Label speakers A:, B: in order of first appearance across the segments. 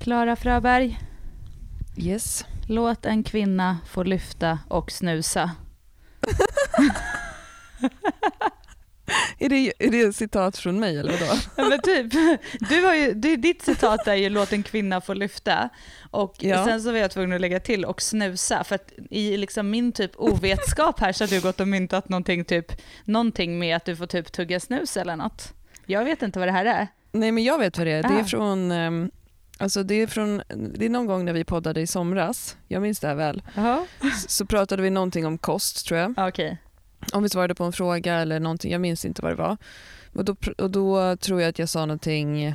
A: Klara Fröberg,
B: Yes.
A: låt en kvinna få lyfta och snusa.
B: Är det, är det ett citat från mig eller vadå?
A: Ja, men typ, du har ju, ditt citat är ju låt en kvinna få lyfta. Och
B: Ja.
A: sen så var jag tvungen att lägga till och snusa. För att i liksom min typ ovetskap här så har du gått och myntat någonting, typ, någonting med att du får typ tugga snus eller något. Jag vet inte vad det här är.
B: Nej men jag vet vad det är. Det är
A: Ah.
B: från, ehm, alltså det är från, det är någon gång när vi poddade i somras, jag minns det här väl,
A: Jaha,
B: så pratade vi någonting om kost tror jag.
A: ja, okej.
B: Om vi svarade på en fråga eller någonting, jag minns inte vad det var. Och då, och då tror jag att jag sa någonting eh,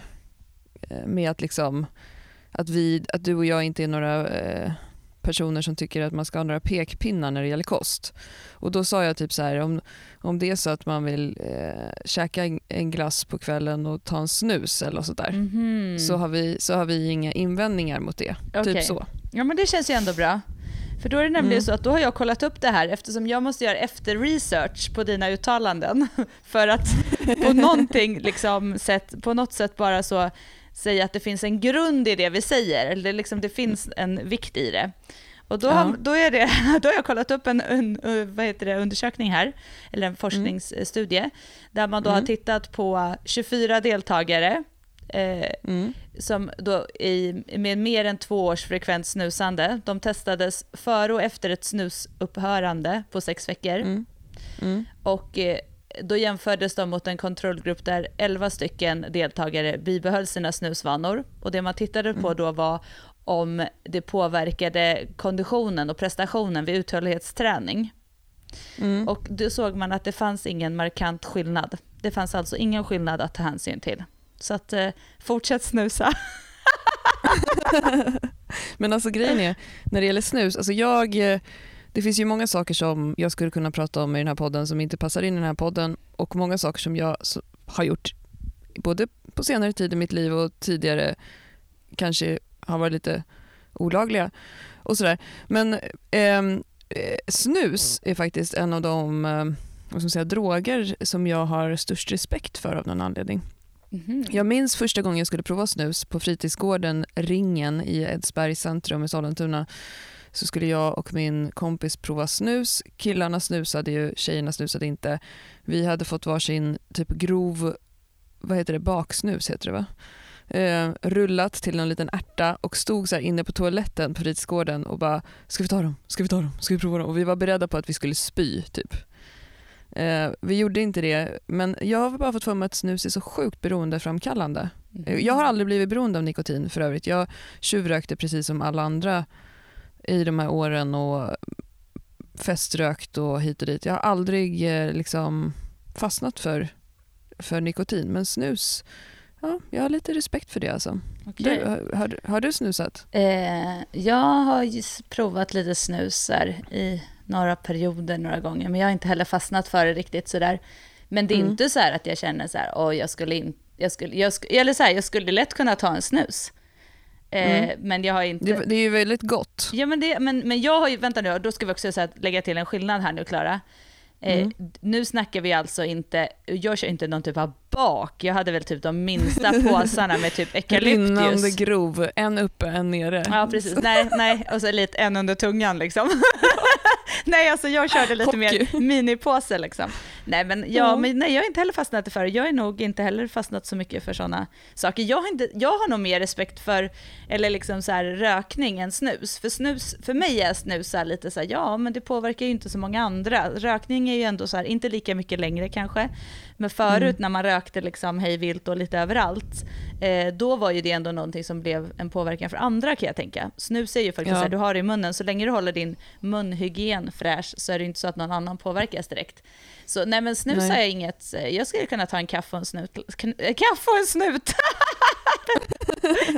B: med att liksom att, vi, att du och jag inte är några eh, personer som tycker att man ska ha några pekpinnar när det gäller kost. Och då sa jag typ så här, om, om det är så att man vill eh, käka en, en glass på kvällen och ta en snus eller något sånt där,
A: Mhm.
B: så, har vi, så har vi inga invändningar mot det.
A: Okej.
B: Typ så.
A: Ja men det känns ju ändå bra. För då är det nämligen
B: Mm.
A: så att då har jag kollat upp det här eftersom jag måste göra efter-research på dina uttalanden. För att på, någonting, liksom, sätt, på något sätt bara så säga att det finns en grund i det vi säger, eller liksom det finns en vikt i det. Och då,
B: Ja.
A: har, då, är det, då har jag kollat upp en uh, vad heter det, undersökning här, eller en forskningsstudie, där man då har
B: Mm.
A: tittat på 24 deltagare eh,
B: Mm.
A: som då i, med mer än två års frekvent snusande. De testades före och efter ett snusupphörande på sex veckor.
B: Mm. Mm.
A: Och eh, då jämfördes de mot en kontrollgrupp där 11 stycken deltagare bibehöll sina snusvanor. Och det man tittade på
B: Mm.
A: då var om det påverkade konditionen och prestationen vid uthållighetsträning.
B: Mm.
A: Och då såg man att det fanns ingen markant skillnad. Det fanns alltså ingen skillnad att ta hänsyn till. Så att eh, fortsätt snusa.
B: Men alltså grejen är, när det gäller snus, alltså jag, eh, det finns ju många saker som jag skulle kunna prata om i den här podden som inte passar in i den här podden och många saker som jag har gjort både på senare tid i mitt liv och tidigare kanske har varit lite olagliga och sådär. Men ehm, eh, snus är faktiskt en av de eh, vad ska man säga, droger som jag har störst respekt för av någon anledning.
A: Mhm.
B: Jag minns första gången jag skulle prova snus på fritidsgården Ringen i Edsbergs centrum i Sollentuna. Så skulle jag och min kompis prova snus. Killarna snusade ju, tjejerna snusade inte. Vi hade fått varsin typ grov, vad heter det, baksnus heter det va? Eh, rullat till en liten ärta och stod så inne på toaletten på fritidsgården och bara ska vi ta dem, ska vi ta dem, ska vi prova dem? Och vi var beredda på att vi skulle spy typ. Eh, vi gjorde inte det, men jag har bara fått för mig att snus är så sjukt beroendeframkallande. Eh, Jag har aldrig blivit beroende av nikotin för övrigt. Jag tjuvrökte precis som alla andra i de här åren och feströkt och hit och dit. Jag har aldrig eh, liksom fastnat för, för nikotin, men snus, ja, jag har lite respekt för det alltså.
A: Okej.
B: Du, har, har, du snusat?
A: Eh, jag har provat lite snusar i några perioder några gånger, men jag har inte heller fastnat för det riktigt sådär. Men det är
B: Mm.
A: inte så att jag känner så här, oj, jag skulle inte, jag skulle, jag skulle, eller så här, jag skulle lätt kunna ta en snus. Eh,
B: Mm.
A: Men jag har inte...
B: Det, det är ju väldigt gott.
A: Ja, men, det, men, men jag har ju, vänta nu, då ska vi också lägga till en skillnad här nu, Klara. Eh,
B: Mm.
A: Nu snackar vi alltså inte, jag kör inte någon typ av bak, jag hade väl typ de minsta påsarna med typ
B: Rinnande
A: eukalyptus.
B: grov, en uppe, en nere.
A: Ja, precis. Nej, nej, och så lite en under tungan liksom. nej, alltså jag körde lite mer
B: Hockey.
A: minipåse liksom. Nej, men, ja,
B: Ja.
A: men nej, jag har inte heller fastnat för. Jag är nog inte heller fastnat så mycket för sådana saker. Jag har, inte, jag har nog mer respekt för, eller liksom så här, rökning än snus. För snus, för mig är snus så här lite så här, ja, men det påverkar ju inte så många andra. Rökning är ju ändå så här, inte lika mycket längre kanske. Men förut
B: Mm.
A: när man rökte liksom hej vilt och lite överallt, eh, då var ju det ändå någonting som blev en påverkan för andra kan jag tänka. Snus är ju faktiskt
B: Ja.
A: så här, du har det i munnen, så länge du håller din munhygien fräsch så är det inte så att någon annan påverkas direkt. Så nej men snus
B: Nej.
A: är inget, eh, jag skulle kunna ta en kaffe och en snut. Eh, Kaffe och en snut!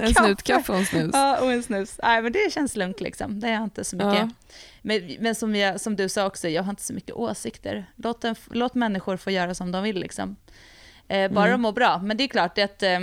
B: En snutkaffe och en snus.
A: ja, och en snus. Nej men det känns lugnt liksom, det har jag inte så mycket.
B: Ja.
A: Men, men som, jag, som du sa också, jag har inte så mycket åsikter. Låt, en, låt människor få göra som de vill liksom. Eh, bara
B: Mm.
A: de mår bra. Men det är klart att, eh,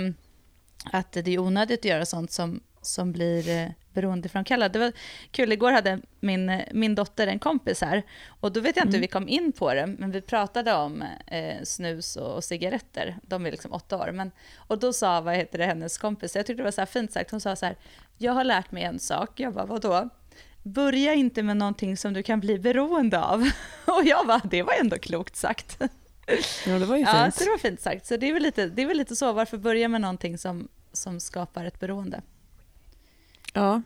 A: att det är onödigt att göra sånt som, som blir, beroendeframkallad. Det var kul, igår hade min, min dotter en kompis här och då vet jag inte mm. hur vi kom in på det, men vi pratade om eh, snus och, och, cigaretter. De är liksom åtta år. Men, och då sa vad heter det, hennes kompis, jag tyckte det var så fint sagt, hon sa så här, jag har lärt mig en sak. Jag bara, vadå? Börja inte med någonting som du kan bli beroende av. Och jag bara, det var ändå klokt sagt.
B: Ja, det var ju fint.
A: Ja, så det var fint sagt. Så det är väl lite, det är väl lite så, varför börja med någonting som, som skapar ett beroende?
B: Ja.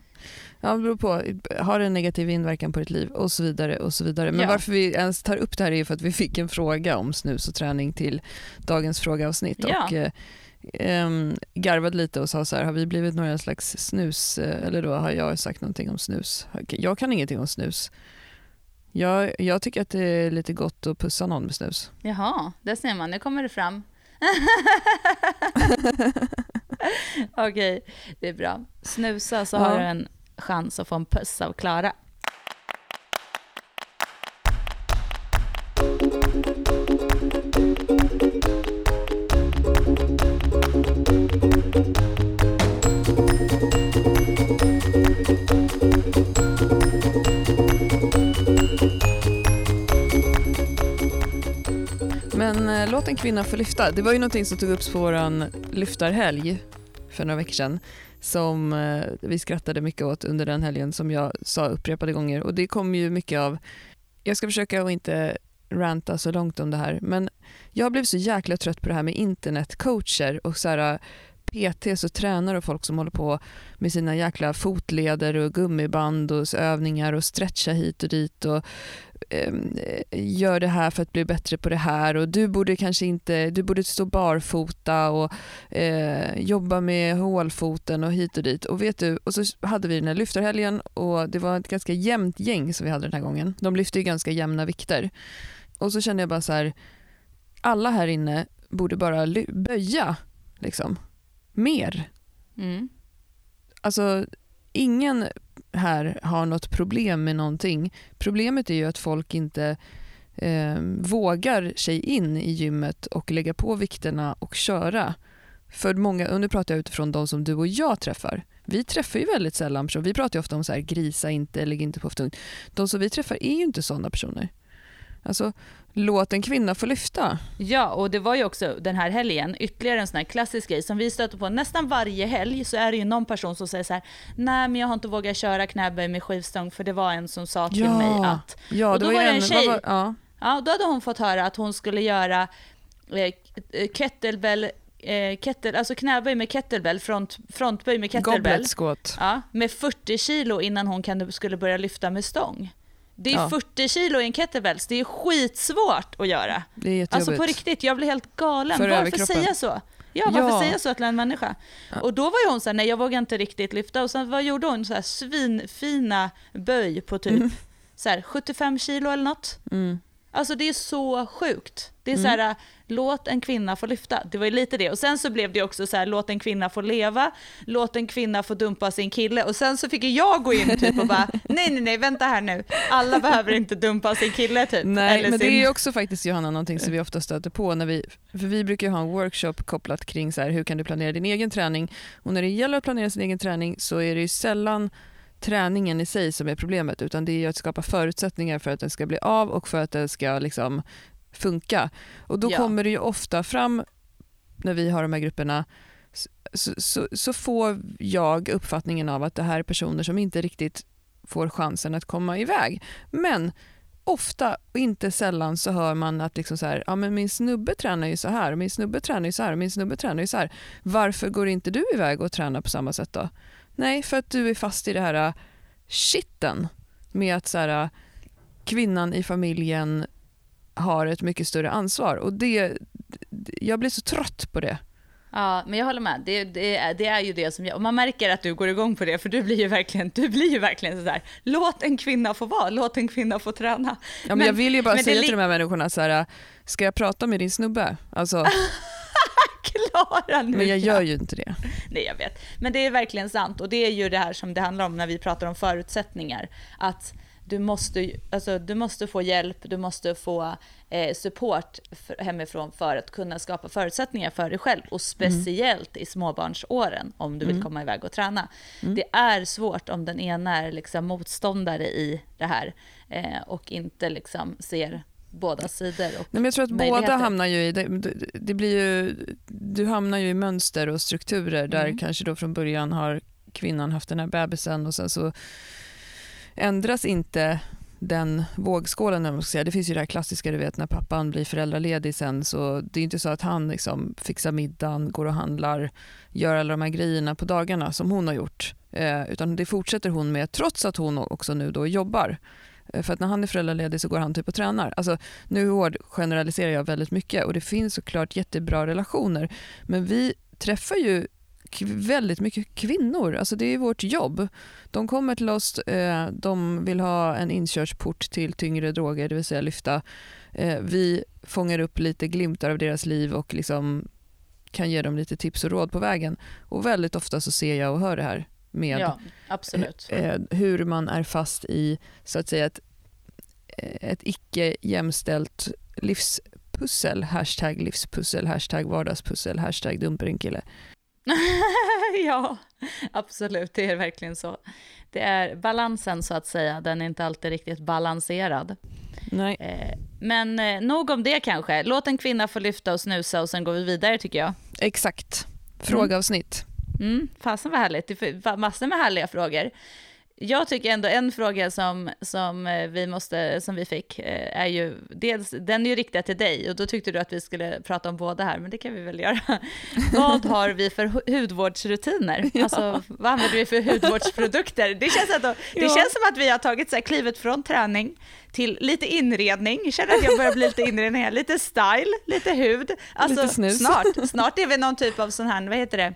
B: Ja, det beror på. Har det en negativ inverkan på ditt liv och så vidare. och så vidare. Men ja. varför vi ens tar upp det här är för att vi fick en fråga om snus och träning till dagens frågeavsnitt. Ja. Och, eh, eh, garvade lite och sa så här, har vi blivit några slags snus, eh, eller då har jag sagt någonting om snus? Jag kan ingenting om snus. Jag, jag tycker att det är lite gott att pussa någon med snus.
A: Jaha, där ser man, nu kommer det fram. Okej, det är bra. Snusa så ja. har du en chans att få en puss av Klara.
B: En kvinna få lyfta. Det var ju någonting som tog upp på vår lyftarhelg för några veckor sedan som eh, vi skrattade mycket åt under den helgen som jag sa upprepade gånger och det kom ju mycket av, jag ska försöka att inte ranta så långt om det här men jag blev så jäkla trött på det här med internetcoacher och så här, eh, PTs och tränare och folk som håller på med sina jäkla fotleder och gummiband och övningar och stretcha hit och dit och gör det här för att bli bättre på det här och du borde kanske inte, du borde stå barfota och eh, jobba med hålfoten och hit och dit. Och vet du, och så hade vi den här lyftarhelgen och det var ett ganska jämnt gäng som vi hade den här gången. De lyfte ju ganska jämna vikter. Och så kände jag bara så här, alla här inne borde bara böja liksom mer. Mm. Alltså, ingen här har något problem med någonting. Problemet är ju att folk inte eh, vågar sig in i gymmet och lägga på vikterna och köra. För många, och nu pratar jag utifrån de som du och jag träffar. Vi träffar ju väldigt sällan personer. Vi pratar ofta om så här, grisa inte, lägg inte på för tungt. De som vi träffar är ju inte sådana personer. Alltså, låt en kvinna få lyfta.
A: Ja, och det var ju också den här helgen ytterligare en sån här klassisk grej som vi stöter på nästan varje helg så är det ju någon person som säger så här, nej men jag har inte vågat köra knäböj med skivstång för det var en som sa till ja. mig att...
B: Ja, och då det var, var det en tjej, var, ja.
A: ja, då hade hon fått höra att hon skulle göra eh, kettlebell eh, kettle, alltså knäböj med kettlebell, front, frontböj med kettlebell. Ja, med 40 kilo innan hon kan, skulle börja lyfta med stång. Det är ja. 40 kilo i en kettlebells, det är skitsvårt att göra.
B: Det är
A: alltså på riktigt, jag blir helt galen. För varför säga så? Ja, varför ja. säga så till en människa? Ja. Och då var ju hon såhär, nej jag vågar inte riktigt lyfta. Och sen vad gjorde hon? Så här svinfina böj på typ mm. så här, 75 kilo eller något. Mm. Alltså det är så sjukt. Det är mm. så här, låt en kvinna få lyfta. Det var ju lite det. Och sen så blev det också så här, låt en kvinna få leva, låt en kvinna få dumpa sin kille. Och sen så fick jag gå in typ och bara, nej nej nej, vänta här nu. Alla behöver inte dumpa sin kille typ.
B: Nej, men sin... det är också faktiskt Johanna någonting som vi ofta stöter på när vi, för vi brukar ha en workshop kopplat kring så här, hur kan du planera din egen träning. Och när det gäller att planera sin egen träning så är det ju sällan träningen i sig som är problemet utan det är att skapa förutsättningar för att den ska bli av och för att den ska liksom funka. Och då ja. kommer det ju ofta fram när vi har de här grupperna så, så, så, får jag uppfattningen av att det här är personer som inte riktigt får chansen att komma iväg. Men ofta och inte sällan så hör man att liksom så här, ja, men min snubbe tränar ju så här, min snubbe tränar ju så här, min snubbe tränar ju så här. Varför går inte du iväg och tränar på samma sätt då? Nej, för att du är fast i det här äh, shitten med att så här, äh, kvinnan i familjen har ett mycket större ansvar. Och det, jag blir så trött på det.
A: Ja, men jag håller med. Det, det, det är ju det som jag, och man märker att du går igång på det, för du blir ju verkligen, du blir ju verkligen sådär, låt en kvinna få vara, låt en kvinna få träna.
B: Ja, men, men jag vill ju bara säga till de här människorna så här, ska jag prata med din snubbe? Alltså,
A: Klara nu.
B: Men jag gör ju inte det.
A: Nej, jag vet. Men det är verkligen sant och det är ju det här som det handlar om när vi pratar om förutsättningar. Att du måste, alltså, du måste få hjälp, du måste få eh, support för, hemifrån för att kunna skapa förutsättningar för dig själv. Och speciellt mm. i småbarnsåren, om du vill mm. komma iväg och träna. Mm. Det är svårt om den ena är liksom motståndare i det här eh, och inte liksom ser båda sidor. Och Nej,
B: men jag tror att båda hamnar ju i, det, det, blir ju, du hamnar ju i mönster och strukturer där mm. kanske då från början har kvinnan haft den här bebisen och sen så ändras inte den vågskålen. Man ska säga. Det finns ju det här klassiska, du vet när pappan blir föräldraledig sen så det är inte så att han liksom fixar middagen, går och handlar, gör alla de här grejerna på dagarna som hon har gjort. Eh, utan det fortsätter hon med trots att hon också nu då jobbar. Eh, för att när han är föräldraledig så går han typ och tränar. Alltså, nu hård generaliserar jag väldigt mycket och det finns såklart jättebra relationer. Men vi träffar ju väldigt mycket kvinnor. Alltså det är vårt jobb. De kommer till oss, eh, de vill ha en inkörsport till tyngre droger, det vill säga lyfta. Eh, vi fångar upp lite glimtar av deras liv och liksom kan ge dem lite tips och råd på vägen. Och väldigt ofta så ser jag och hör det här med
A: ja,
B: hur man är fast i så att säga ett, ett icke jämställt livspussel, hashtag livspussel, hashtag vardagspussel, hashtag dumperenkille.
A: ja, absolut, det är verkligen så. Det är balansen så att säga, den är inte alltid riktigt balanserad.
B: Nej. Eh,
A: men eh, nog om det kanske. Låt en kvinna få lyfta och snusa och sen går vi vidare tycker jag.
B: Exakt. Frågeavsnitt.
A: Mm, mm fasen vad härligt. Det är massor med härliga frågor jag tycker ändå en fråga som, som, eh, vi, måste, som vi fick eh, är ju, dels, den är ju riktad till dig och då tyckte du att vi skulle prata om båda här, men det kan vi väl göra. vad har vi för hudvårdsrutiner? Ja. Alltså, vad använder vi för hudvårdsprodukter? Det känns, att, det ja. känns som att vi har tagit så här, klivet från träning till lite inredning, jag känner att jag börjar bli lite inredning här, lite style, lite hud. Alltså, lite snus. snart, snart är vi någon typ av sån här, vad heter det,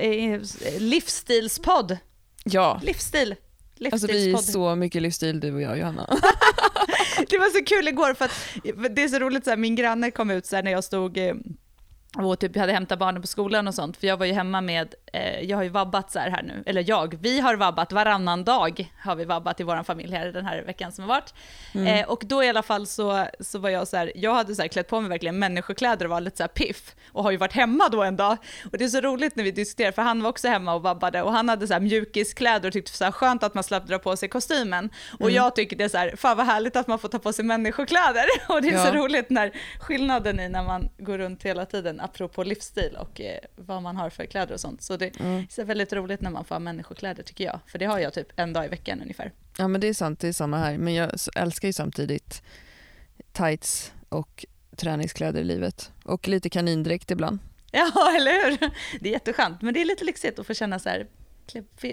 A: eh, livsstilspodd.
B: Ja.
A: Livsstil.
B: Alltså vi är så mycket livsstil du och jag Johanna.
A: det var så kul igår för att det är så roligt, så här, min granne kom ut så här, när jag stod eh, och typ hade hämtat barnen på skolan och sånt, för jag var ju hemma med, eh, jag har ju vabbat så här, här nu, eller jag, vi har vabbat varannan dag, har vi vabbat i vår familj här den här veckan som har varit. Mm. Eh, och då i alla fall så, så var jag så här, jag hade så här klätt på mig verkligen människokläder och var lite så här piff, och har ju varit hemma då en dag. Och det är så roligt när vi diskuterar, för han var också hemma och vabbade, och han hade så här mjukiskläder och tyckte så här skönt att man slapp dra på sig kostymen. Och mm. jag tycker det är så här, fan vad härligt att man får ta på sig människokläder. Och det är ja. så roligt när skillnaden i när man går runt hela tiden apropå livsstil och eh, vad man har för kläder och sånt. Så det mm. är väldigt roligt när man får ha människokläder tycker jag, för det har jag typ en dag i veckan ungefär.
B: Ja men det är sant, det är samma här. Men jag älskar ju samtidigt tights och träningskläder i livet. Och lite kanindräkt ibland.
A: Ja, eller hur? Det är jätteskönt, men det är lite lyxigt att få känna så här,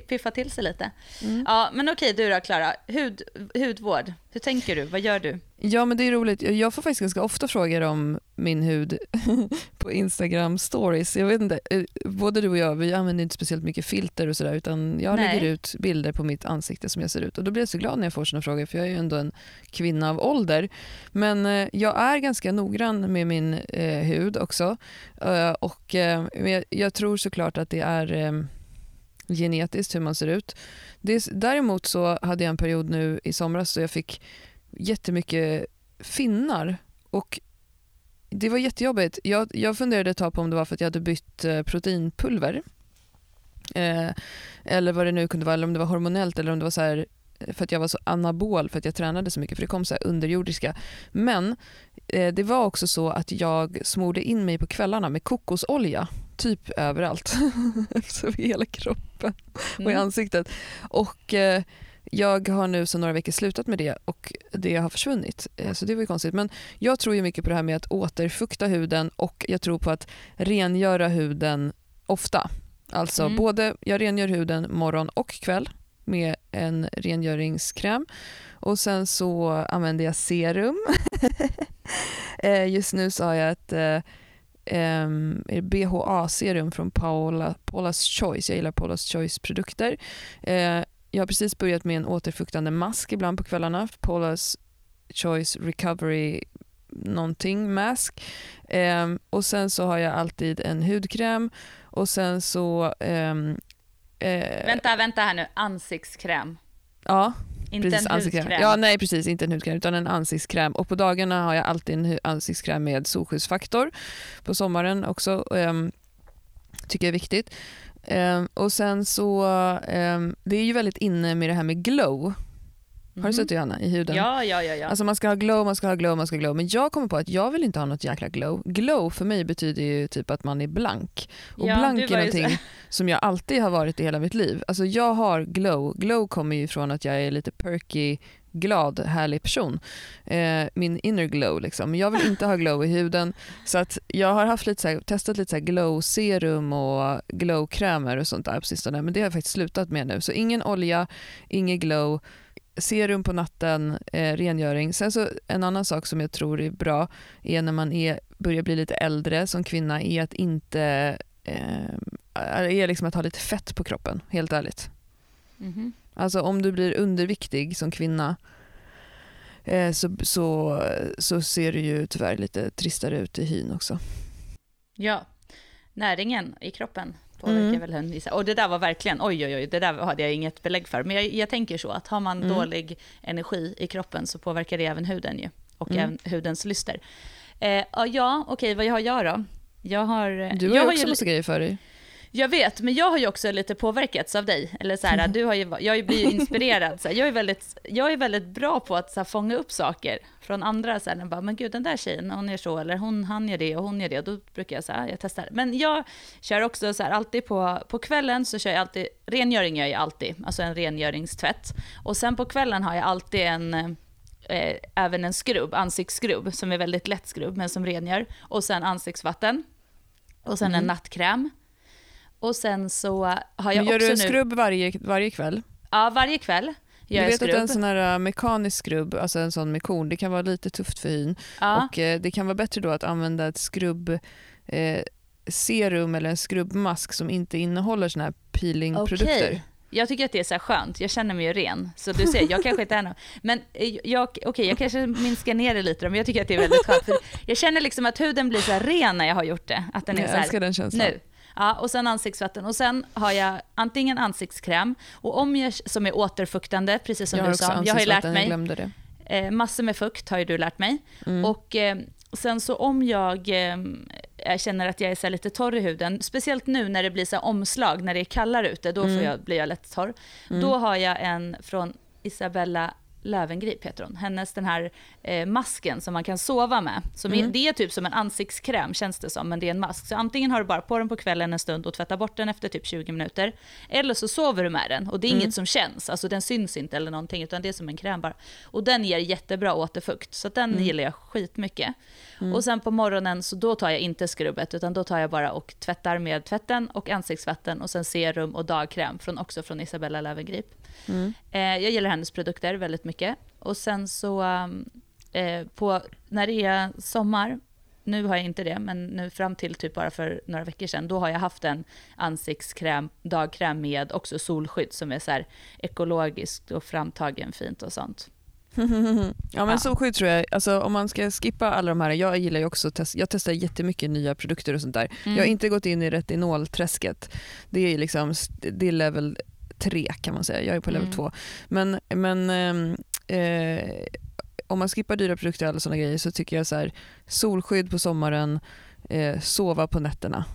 A: piffa till sig lite. Mm. Ja, men okej, du då Klara, Hud, hudvård, hur tänker du, vad gör du?
B: Ja men det är roligt, jag får faktiskt ganska ofta frågor om min hud på Instagram stories. Jag vet inte, eh, både du och jag vi använder inte speciellt mycket filter och sådär utan jag Nej. lägger ut bilder på mitt ansikte som jag ser ut och då blir jag så glad när jag får sådana frågor för jag är ju ändå en kvinna av ålder. Men eh, jag är ganska noggrann med min eh, hud också eh, och eh, jag, jag, tror såklart att det är eh, genetiskt hur man ser ut. Det, däremot så hade jag en period nu i somras då jag fick jättemycket finnar och det var jättejobbigt. Jag, jag funderade ett tag på om det var för att jag hade bytt eh, proteinpulver. Eh, eller vad det nu kunde vara, eller om det var hormonellt eller om det var så här, eh, för att jag var så anabol för att jag tränade så mycket för det kom så här underjordiska. Men eh, det var också så att jag smorde in mig på kvällarna med kokosolja typ överallt. Över hela kroppen och i mm. ansiktet. Och eh, jag har nu sedan några veckor slutat med det och det har försvunnit. Eh, så det var ju konstigt. Men jag tror ju mycket på det här med att återfukta huden och jag tror på att rengöra huden ofta. Alltså mm. både, jag rengör huden morgon och kväll med en rengöringskräm och sen så använder jag serum. Eh, just nu så har jag ett um, BHA-serum från Paula, Paula's Choice. Jag gillar Paula's Choice-produkter. Uh, jag har precis börjat med en återfuktande mask ibland på kvällarna. Paula's Choice Recovery någonting mask. Um, och sen så har jag alltid en hudkräm och sen så... Um,
A: uh, vänta, vänta här nu. Ansiktskräm.
B: Ja.
A: Inte
B: precis,
A: en
B: ansiktskräm.
A: hudkräm.
B: Ja, nej precis, inte en hudkräm utan en ansiktskräm. Och på dagarna har jag alltid en ansiktskräm med solskyddsfaktor. På sommaren också. Um, tycker jag är viktigt. Ehm, och sen så, ehm, det är ju väldigt inne med det här med glow. Har du
A: Mhm.
B: sett Johanna, i huden?
A: Ja, ja, ja. ja.
B: Alltså man ska ha glow, man ska ha glow, man ska ha glow. Men jag kommer på att jag vill inte ha något jäkla glow. Glow för mig betyder ju typ att man är blank. Och
A: Ja,
B: blank är någonting som jag alltid har varit i hela mitt liv. Alltså jag har glow. Glow kommer ju från att jag är lite perky, glad, härlig person. Eh, min inner glow liksom. Men jag vill inte ha glow i huden. Så att jag har haft lite så här, testat lite så glow serum och glowkrämer och sånt där på sistone. Men det har jag faktiskt slutat med nu. Så ingen olja, ingen glow serum på natten, eh, rengöring. Sen så en annan sak som jag tror är bra är när man är, börjar bli lite äldre som kvinna är att inte eh, är liksom att ha lite fett på kroppen, helt ärligt.
A: Mhm.
B: Alltså om du blir underviktig som kvinna eh, så, så, så ser du ju tyvärr lite tristare ut i hyn också.
A: Ja, näringen i kroppen påverkar
B: Mm.
A: väl hund Och det där var verkligen, oj oj oj, det där hade jag inget belägg för. Men jag, jag tänker så att har man
B: Mm.
A: dålig energi i kroppen så påverkar det även huden ju. Och
B: Mm.
A: även hudens lyster. Eh, ja, okej, vad har jag då? Jag har...
B: Du har
A: jag
B: ju också massa grejer för dig.
A: Jag vet, men jag har ju också lite påverkats av dig. Eller så här, du har ju, jag blir ju inspirerad. Så här, jag, är väldigt, jag är väldigt bra på att så här, fånga upp saker från andra. Så här, bara, men gud, den där tjejen, hon gör så, eller hon, han gör det och hon gör det. Och då brukar jag säga, jag testar. Men jag kör också så här, alltid på, på kvällen så kör jag alltid, rengöring gör jag alltid, alltså en rengöringstvätt. Och sen på kvällen har jag alltid en, eh, även en skrubb, ansiktsskrubb, som är väldigt lätt skrubb, men som rengör. Och sen ansiktsvatten. Och sen
B: Mm.
A: en nattkräm. Och sen så har jag
B: Men gör
A: också
B: du en
A: nu...
B: skrubb varje, varje kväll?
A: Ja, varje kväll gör
B: Du vet
A: skrubb.
B: att en sån här uh, mekanisk skrubb, alltså en sån med korn, det kan vara lite tufft för hyn.
A: ja.
B: Och eh, det kan vara bättre då att använda ett skrubb eh, serum eller en skrubbmask som inte innehåller såna här peelingprodukter.
A: Okej. Jag tycker att det är så skönt, jag känner mig ju ren. Så du ser, jag kanske inte är någon... Men eh, jag, okej, jag kanske minskar ner det lite men jag tycker att det är väldigt skönt. Jag känner liksom att huden blir så ren när jag har gjort det. Att den är
B: Jag
A: så här,
B: älskar den känslan.
A: nu. Ja, och sen ansiktsvatten. Och sen har jag antingen ansiktskräm, och om jag, som är återfuktande, precis som
B: jag
A: du sa. Jag har ju lärt mig. Eh, massor med fukt har ju du lärt mig.
B: Mm.
A: Och eh, sen så om jag, eh, jag känner att jag är så lite torr i huden, speciellt nu när det blir så omslag, när det är kallare ute, då får
B: Mm.
A: jag, blir jag lätt torr.
B: Mm.
A: Då har jag en från Isabella Lövengrip heter hon. Hennes den här eh, masken som man kan sova med. Som är,
B: Mm.
A: det är typ som en ansiktskräm känns det som, men det är en mask. Så antingen har du bara på den på kvällen en stund och tvättar bort den efter typ 20 minuter. Eller så sover du med den och det är
B: Mm.
A: inget som känns, alltså den syns inte eller någonting utan det är som en kräm bara. Och den ger jättebra återfukt, så den
B: Mm.
A: gillar jag skitmycket.
B: Mm.
A: Och sen på morgonen så då tar jag inte skrubbet utan då tar jag bara och tvättar med tvätten och ansiktsvatten och sen serum och dagkräm från, också från Isabella Löwengrip.
B: Mm.
A: Eh, jag gillar hennes produkter väldigt mycket. Och sen så um, eh, på, när det är sommar, nu har jag inte det, men nu fram till typ bara för några veckor sedan, då har jag haft en ansiktskräm, dagkräm med också solskydd som är så här ekologiskt och framtagen fint och sånt.
B: ja men
A: Ja.
B: solskydd tror jag, alltså om man ska skippa alla de här, jag gillar ju också att testa, jag testar jättemycket nya produkter och sånt där.
A: Mm.
B: Jag har inte gått in i retinolträsket, det är liksom, det är level 3 kan man säga, jag är på level
A: Mm.
B: 2. Men, men ehm, eh, om man skippar dyra produkter och alla sådana grejer så tycker jag så här, solskydd på sommaren, eh, sova på nätterna.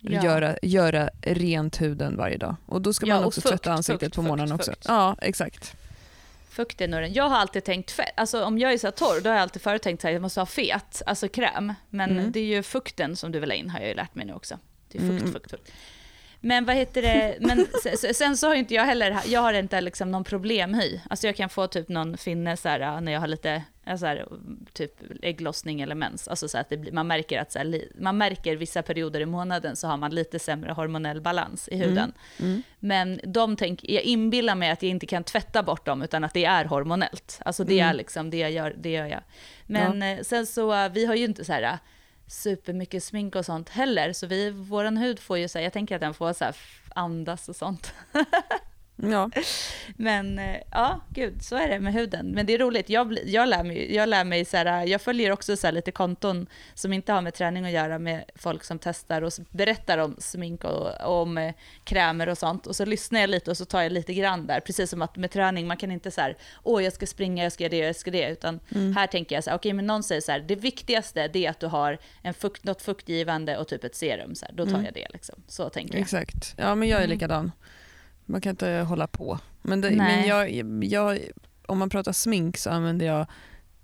A: Ja.
B: Göra, göra rent huden varje dag. Och då ska
A: Ja,
B: man också
A: fukt,
B: tvätta ansiktet
A: fukt,
B: på morgonen
A: fukt,
B: också. Ja, exakt.
A: Fukt nog den. Jag har alltid tänkt fett. Alltså om jag är så torr, då har jag alltid förut tänkt att jag måste ha fet, alltså kräm. Men
B: Mm.
A: det är ju fukten som du vill ha in, har jag ju lärt mig nu också. Det är fukt,
B: Mm.
A: fukt, fukt. Men vad heter det, men se- se- sen så har inte jag heller, jag har inte liksom någon problemhy. Alltså jag kan få typ någon finne så här, när jag har lite, ja, så här, typ ägglossning eller mens. Alltså så att det man märker att så här, man märker vissa perioder i månaden så har man lite sämre hormonell balans i huden.
B: Mm.
A: Men de tänk, jag inbillar mig att jag inte kan tvätta bort dem, utan att det är hormonellt. Alltså det
B: Mm.
A: är liksom, det jag gör, det gör jag. Men eh, sen så, vi har ju inte så här supermycket smink och sånt heller, så vi, våran hud får ju så här, jag tänker att den får så här andas och sånt.
B: Ja.
A: Men eh, ja, gud, så är det med huden. Men det är roligt, jag, jag lär mig, jag lär mig så här, jag följer också så lite konton som inte har med träning att göra med folk som testar och berättar om smink och, och om eh, krämer och sånt. Och så lyssnar jag lite och så tar jag lite grann där, precis som att med träning, man kan inte så här, åh jag ska springa, jag ska göra det, jag ska det, utan här tänker jag så här, okej men någon säger så här, det viktigaste det är att du har en fukt, något fuktgivande och typ ett serum, så här, då tar jag det liksom. Så tänker jag.
B: Exakt. Ja, men jag är
A: Mm.
B: Man kan inte hålla på. Men, det, men jag, jag, om man pratar smink så använder jag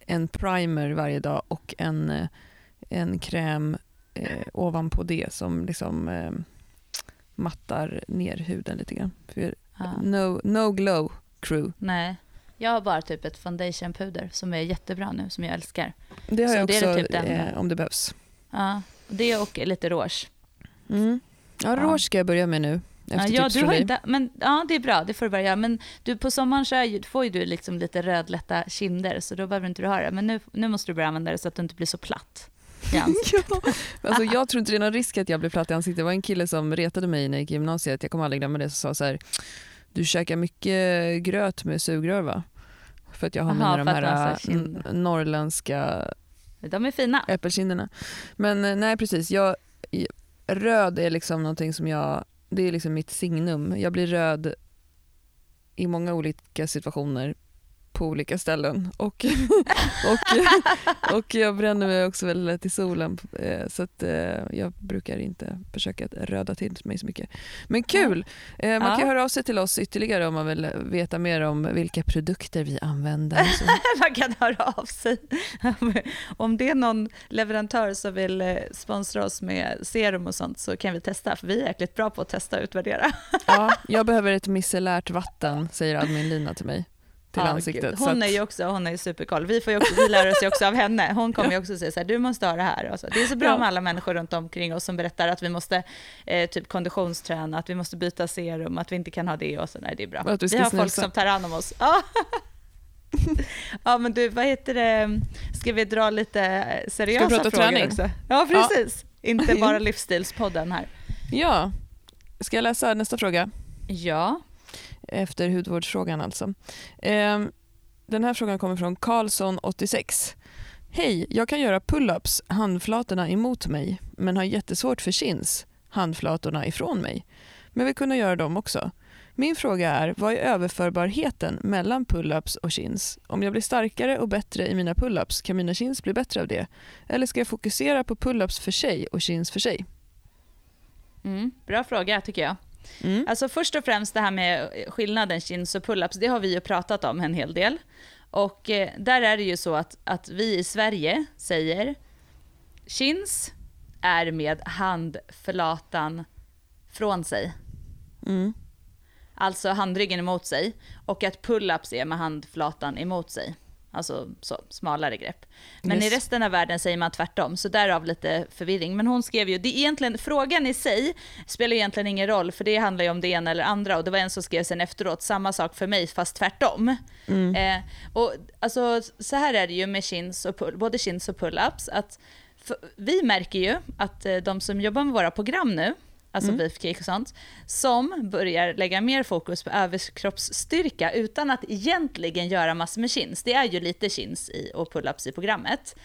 B: en primer varje dag och en, eh, en kräm eh, ovanpå det som liksom eh, mattar ner huden lite grann. För
A: Ja.
B: no, no glow crew.
A: Nej. Jag har bara typ ett foundationpuder som är jättebra nu, som jag älskar.
B: Det har
A: Så
B: jag
A: det är
B: också
A: typ den-
B: eh, om det behövs.
A: Ja, det och lite rouge.
B: Mm. Ja,
A: Ja.
B: rouge ska jag börja med nu.
A: Ja,
B: Efter
A: ja,
B: tips
A: du har inte, men, ja, det är bra, det får du börja göra. Men du, på sommaren så är ju, får ju du liksom lite rödlätta kinder, så då behöver inte du ha det. Men nu, nu måste du börja använda det så att du inte blir så platt.
B: ja. alltså, jag tror inte det är någon risk att jag blir platt i ansiktet. Det var en kille som retade mig när jag gick i gymnasiet. Jag kommer aldrig glömma det. Som sa så här, du käkar mycket gröt med sugrör va? För att jag har
A: Aha,
B: mina de här n- norrländska
A: De är fina.
B: äppelkinderna. Men eh, nej precis, jag, röd är liksom någonting som jag, det är liksom mitt signum. Jag blir röd i många olika situationer på olika ställen. Och, och, och jag bränner mig också väldigt lätt i solen. eh, Så att eh, jag brukar inte försöka att röda till mig så mycket. Men kul! Eh, Man
A: Ja.
B: kan höra av sig till oss ytterligare om man vill veta mer om vilka produkter vi använder.
A: Man kan höra av sig. Om det är någon leverantör som vill sponsra oss med serum och sånt så kan vi testa, för vi är jäkligt bra på att testa och utvärdera.
B: Ja, jag behöver ett micellärt vatten, säger admin Lina till mig. Till
A: Ja,
B: ansiktet.
A: gud. Hon är ju också, hon är ju superkoll. Vi, får ju också, vi lär oss ju också av henne. Hon kommer ju också säga så här, du måste ha det här. Och så. Det är så bra
B: Ja.
A: med alla människor runt omkring oss som berättar att vi måste eh, typ konditionsträna, att vi måste byta serum, att vi inte kan ha det och så. Nej, det är bra.
B: Vi
A: har folk som tar hand om oss. Ja. ja, men du, vad heter det? Ska vi dra lite seriösa
B: prata
A: frågor
B: träning?
A: också? Ja, precis. Inte bara livsstilspodden här.
B: Ja, ska jag läsa nästa fråga?
A: Ja.
B: Efter hudvårdsfrågan alltså. Ehm, den här frågan kommer från Karlsson86. Hej, jag kan göra pull-ups handflatorna emot mig men har jättesvårt för chins handflatorna ifrån mig. Men vill kunna göra dem också. Min fråga är, vad är överförbarheten mellan pull-ups och chins? Om jag blir starkare och bättre i mina pull-ups, kan mina chins bli bättre av det? Eller ska jag fokusera på pull-ups för sig och chins för sig?
A: Mm, bra fråga tycker jag.
B: Mm.
A: Alltså först och främst det här med skillnaden chins och pull-ups, det har vi ju pratat om en hel del. Och eh, där är det ju så att, att vi i Sverige säger chins är med handflatan från sig.
B: Mm.
A: Alltså handryggen emot sig. Och att pull-ups är med handflatan emot sig. Alltså så, smalare grepp. Men
B: Yes.
A: i resten av världen säger man tvärtom, så därav lite förvirring. Men hon skrev ju, det är egentligen, frågan i sig spelar egentligen ingen roll, för det handlar ju om det ena eller andra. Och det var en som skrev sen efteråt, samma sak för mig, fast tvärtom. Eh, och alltså, så här är det ju med chins och pull, både chins och pull-ups, att för, vi märker ju att eh, de som jobbar med våra program nu, alltså
B: Mm.
A: beefcake och sånt, som börjar lägga mer fokus på överkroppsstyrka utan att egentligen göra massor med chins. Det är ju lite chins i, och pull-ups i programmet.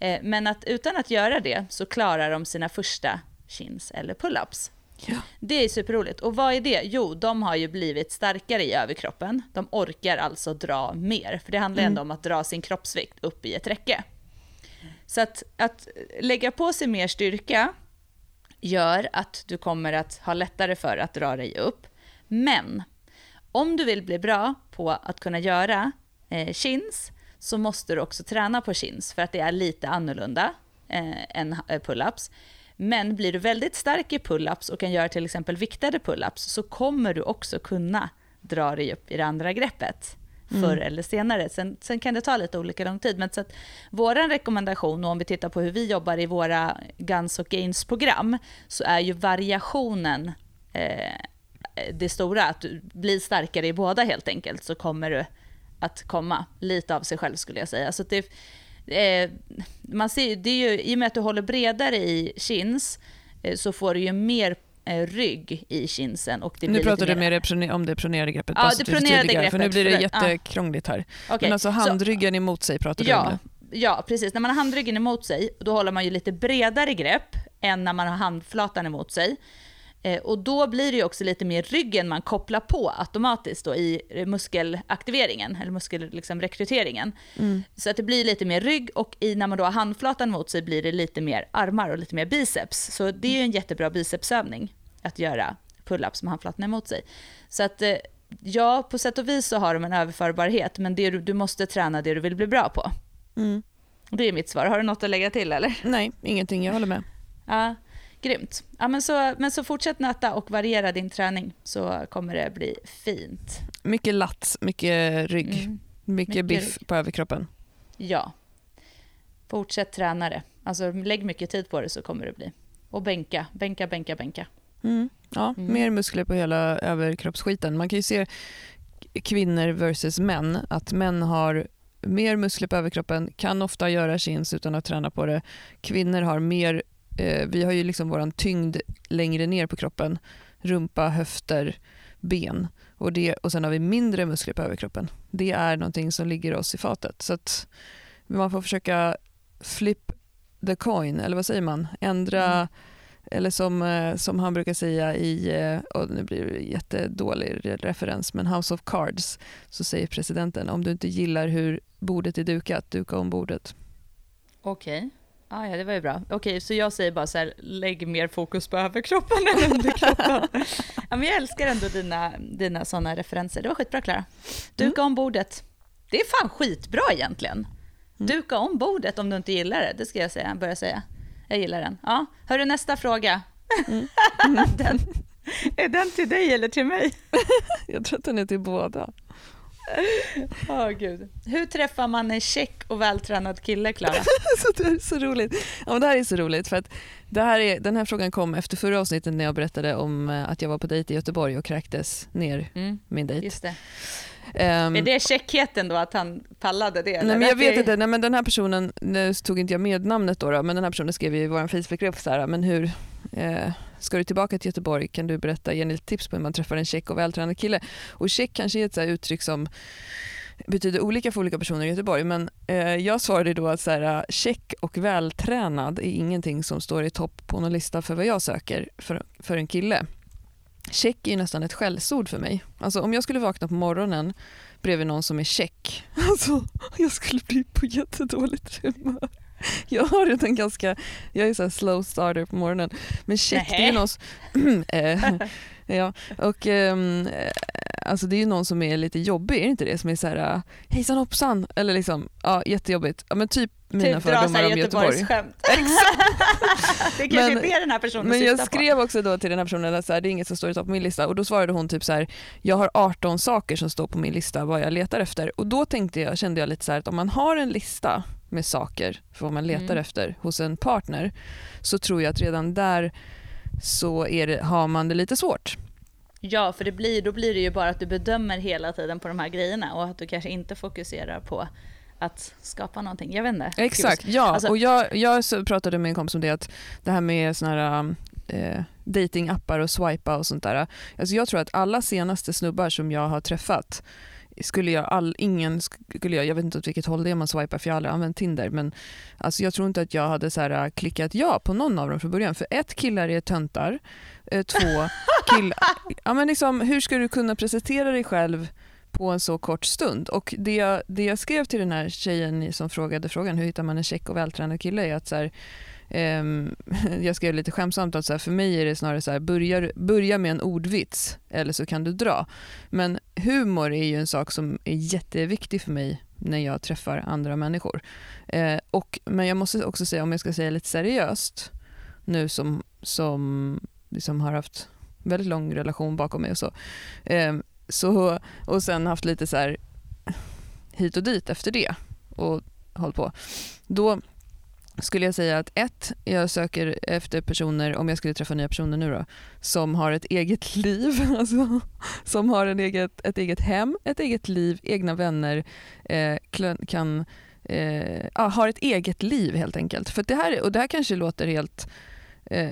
A: Eh, men att utan att göra det så klarar de sina första chins eller pull-ups.
B: Ja.
A: Det är superroligt. Och vad är det? Jo, de har ju blivit starkare i överkroppen. De orkar alltså dra mer, för det handlar ändå om att dra sin kroppsvikt upp i ett räcke. Så att, att lägga på sig mer styrka gör att du kommer att ha lättare för att dra dig upp. Men om du vill bli bra på att kunna göra eh, chins så måste du också träna på chins för att det är lite annorlunda eh, än eh, pull-ups. Men blir du väldigt stark i pull-ups och kan göra till exempel viktade pull-ups så kommer du också kunna dra dig upp i det andra greppet förr eller senare. Sen, sen kan det ta lite olika lång tid. Men så att vår rekommendation, och om vi tittar på hur vi jobbar i våra Guns och Gains-program, så är ju variationen eh, det stora, att du blir starkare i båda helt enkelt, så kommer du att komma lite av sig själv skulle jag säga. Så det, eh, man ser, det är ju, I och med att du håller bredare i chins eh, så får du ju mer rygg i kinsen. Och det
B: nu
A: blir
B: pratar
A: lite
B: du
A: mer...
B: om det pronerade greppet.
A: Ja,
B: så
A: det pronerade
B: tydligare, För nu
A: greppet,
B: blir det.
A: Ja.
B: jättekrångligt här.
A: Okej,
B: Men alltså
A: så-
B: handryggen emot sig pratar du om
A: Ja,
B: nu.
A: ja, precis. När man har handryggen emot sig, då håller man ju lite bredare grepp än när man har handflatan emot sig. Eh, och då blir det också lite mer ryggen man kopplar på automatiskt då i muskelaktiveringen, eller muskelrekryteringen. Liksom.
B: Mm.
A: Så att det blir lite mer rygg och i, när man då har handflatan mot sig blir det lite mer armar och lite mer biceps. Så det är ju en jättebra bicepsövning att göra pull-ups med handflatan emot sig. Så att eh, ja, på sätt och vis så har de en överförbarhet, men det du, du måste träna det du vill bli bra på.
B: Mm.
A: Det är mitt svar. Har du något att lägga till eller?
B: Nej, ingenting. Jag håller med.
A: Ja, grymt. Ja, men, så, men så fortsätt nöta och variera din träning så kommer det bli fint.
B: Mycket lats, mycket rygg,
A: Mm.
B: mycket,
A: mycket
B: biff
A: rygg.
B: på överkroppen.
A: Ja. Fortsätt träna det. Alltså lägg mycket tid på det så kommer det bli. Och bänka, bänka, bänka, bänka.
B: Mm. Ja,
A: Mm.
B: Mer muskler på hela överkroppsskiten. Man kan ju se kvinnor versus män. Att män har mer muskler på överkroppen, kan ofta göra chins utan att träna på det. Kvinnor har mer, eh, vi har ju liksom våran tyngd längre ner på kroppen. Rumpa, höfter, ben. Och, det, och sen har vi mindre muskler på överkroppen. Det är någonting som ligger oss i fatet. Så man får försöka flip the coin, eller vad säger man? Ändra
A: Mm.
B: eller som, eh, som han brukar säga i, eh, och nu blir det jättedålig re- referens, men House of Cards, så säger presidenten om du inte gillar hur bordet är dukat, duka om bordet.
A: Okej. Ah, ja, det var ju bra. Okej, så jag säger bara så här, lägg mer fokus på överkroppen än underkroppen. ja, men jag älskar ändå dina, dina sådana referenser. Det var skitbra, Klara. Duka om bordet. Det är fan skitbra egentligen. Duka om bordet om du inte gillar det, det ska jag säga, börja säga. Jag gillar den. Ja, hörru nästa fråga. den, är den till dig eller till mig?
B: Jag tror att den är till båda.
A: Åh gud. Hur träffar man en check och vältränad kille, Klara?
B: så det är så roligt. Ja, men det här är så roligt för att det här är, den här frågan kom efter förra avsnittet när jag berättade om eh, att jag var på dejt i Göteborg och kräktes ner
A: Mm,
B: min dejt.
A: just det.
B: Ehm,
A: Är det checkheten då, att han pallade det?
B: Nej, men jag vet inte, nej, men den här personen, nu tog inte jag med namnet då, då men den här personen skrev i vår Facebookgrupp så här, men hur, eh, ska du tillbaka till Göteborg kan du berätta, ge lite tips på hur man träffar en check och vältränad kille. Och check kanske är ett så här uttryck som betyder olika för olika personer i Göteborg, men eh, jag svarade då att så här, eh, check och vältränad är ingenting som står i topp på någon lista för vad jag söker för, för en kille. Check är ju nästan ett skällsord för mig. Alltså om jag skulle vakna på morgonen bredvid någon som är check. Alltså, jag skulle bli på jättedåligt humör. Jag har redan ganska, jag är så slow starter på morgonen. Men check, det är någon eh, ja, och eh, alltså det är ju någon som är lite jobbig, är det inte det? Som är så här, eh, hejsan hoppsan, eller liksom, ja jättejobbigt. Ja men typ mina
A: Typ
B: fördomar om Göteborg.
A: Göteborgsskämt. det kanske
B: Men-
A: är det den här personen
B: Men jag
A: syftar på.
B: skrev också då till den här personen att så här, det är inget som står i på min lista och då svarade hon typ så här, jag har 18 saker som står på min lista vad jag letar efter och då tänkte jag, kände jag lite så här att om man har en lista med saker för vad man letar
A: Mm.
B: efter hos en partner så tror jag att redan där så det, har man det lite svårt.
A: Ja, för det blir, då blir det ju bara att du bedömer hela tiden på de här grejerna och att du kanske inte fokuserar på att skapa någonting. Jag vet inte.
B: Exakt, ja.
A: Alltså-
B: och jag, jag pratade med en kompis om det att det här med såna här eh, datingappar och swipa och sånt där. Alltså jag tror att alla senaste snubbar som jag har träffat skulle jag, all, ingen skulle jag, jag vet inte åt vilket håll det är man swipar för jag har aldrig använt Tinder men alltså jag tror inte att jag hade så här, klickat ja på någon av dem från början för ett killar är töntar, eh, två killar, ja men liksom hur ska du kunna presentera dig själv på en så kort stund. Och det jag, det jag skrev till den här tjejen som frågade frågan hur hittar man en check och vältränad kille är att så här, Ehm, jag skrev lite skämtsamt att så här, för mig är det snarare så här börja, börja med en ordvits eller så kan du dra. Men humor är ju en sak som är jätteviktig för mig när jag träffar andra människor. Eh, och, men jag måste också säga, om jag ska säga lite seriöst, nu som, som liksom har haft väldigt lång relation bakom mig och så, eh, så och sen haft lite så här hit och dit efter det och håll på. Då skulle jag säga att ett, jag söker efter personer, om jag skulle träffa nya personer nu då, som har ett eget liv, alltså, som har en eget, ett eget hem, ett eget liv, egna vänner, eh, kan, eh, har ett eget liv helt enkelt. För det här, och det här kanske låter helt eh,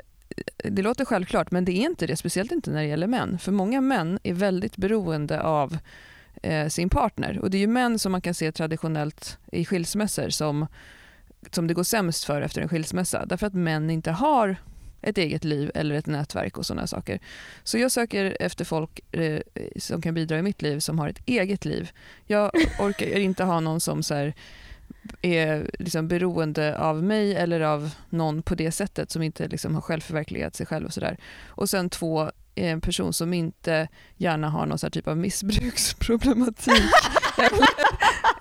B: det låter självklart, men det är inte det, speciellt inte när det gäller män. För många män är väldigt beroende av eh, sin partner. Och det är ju män som man kan se traditionellt i skilsmässor som, som det går sämst för efter en skilsmässa. Därför att män inte har ett eget liv eller ett nätverk och sådana saker. Så jag söker efter folk eh, som kan bidra i mitt liv som har ett eget liv. Jag orkar inte ha någon som så här, är liksom beroende av mig eller av någon på det sättet som inte liksom har självförverkligat sig själv och sådär. Och sen två, en person som inte gärna har någon typ av missbruksproblematik eller,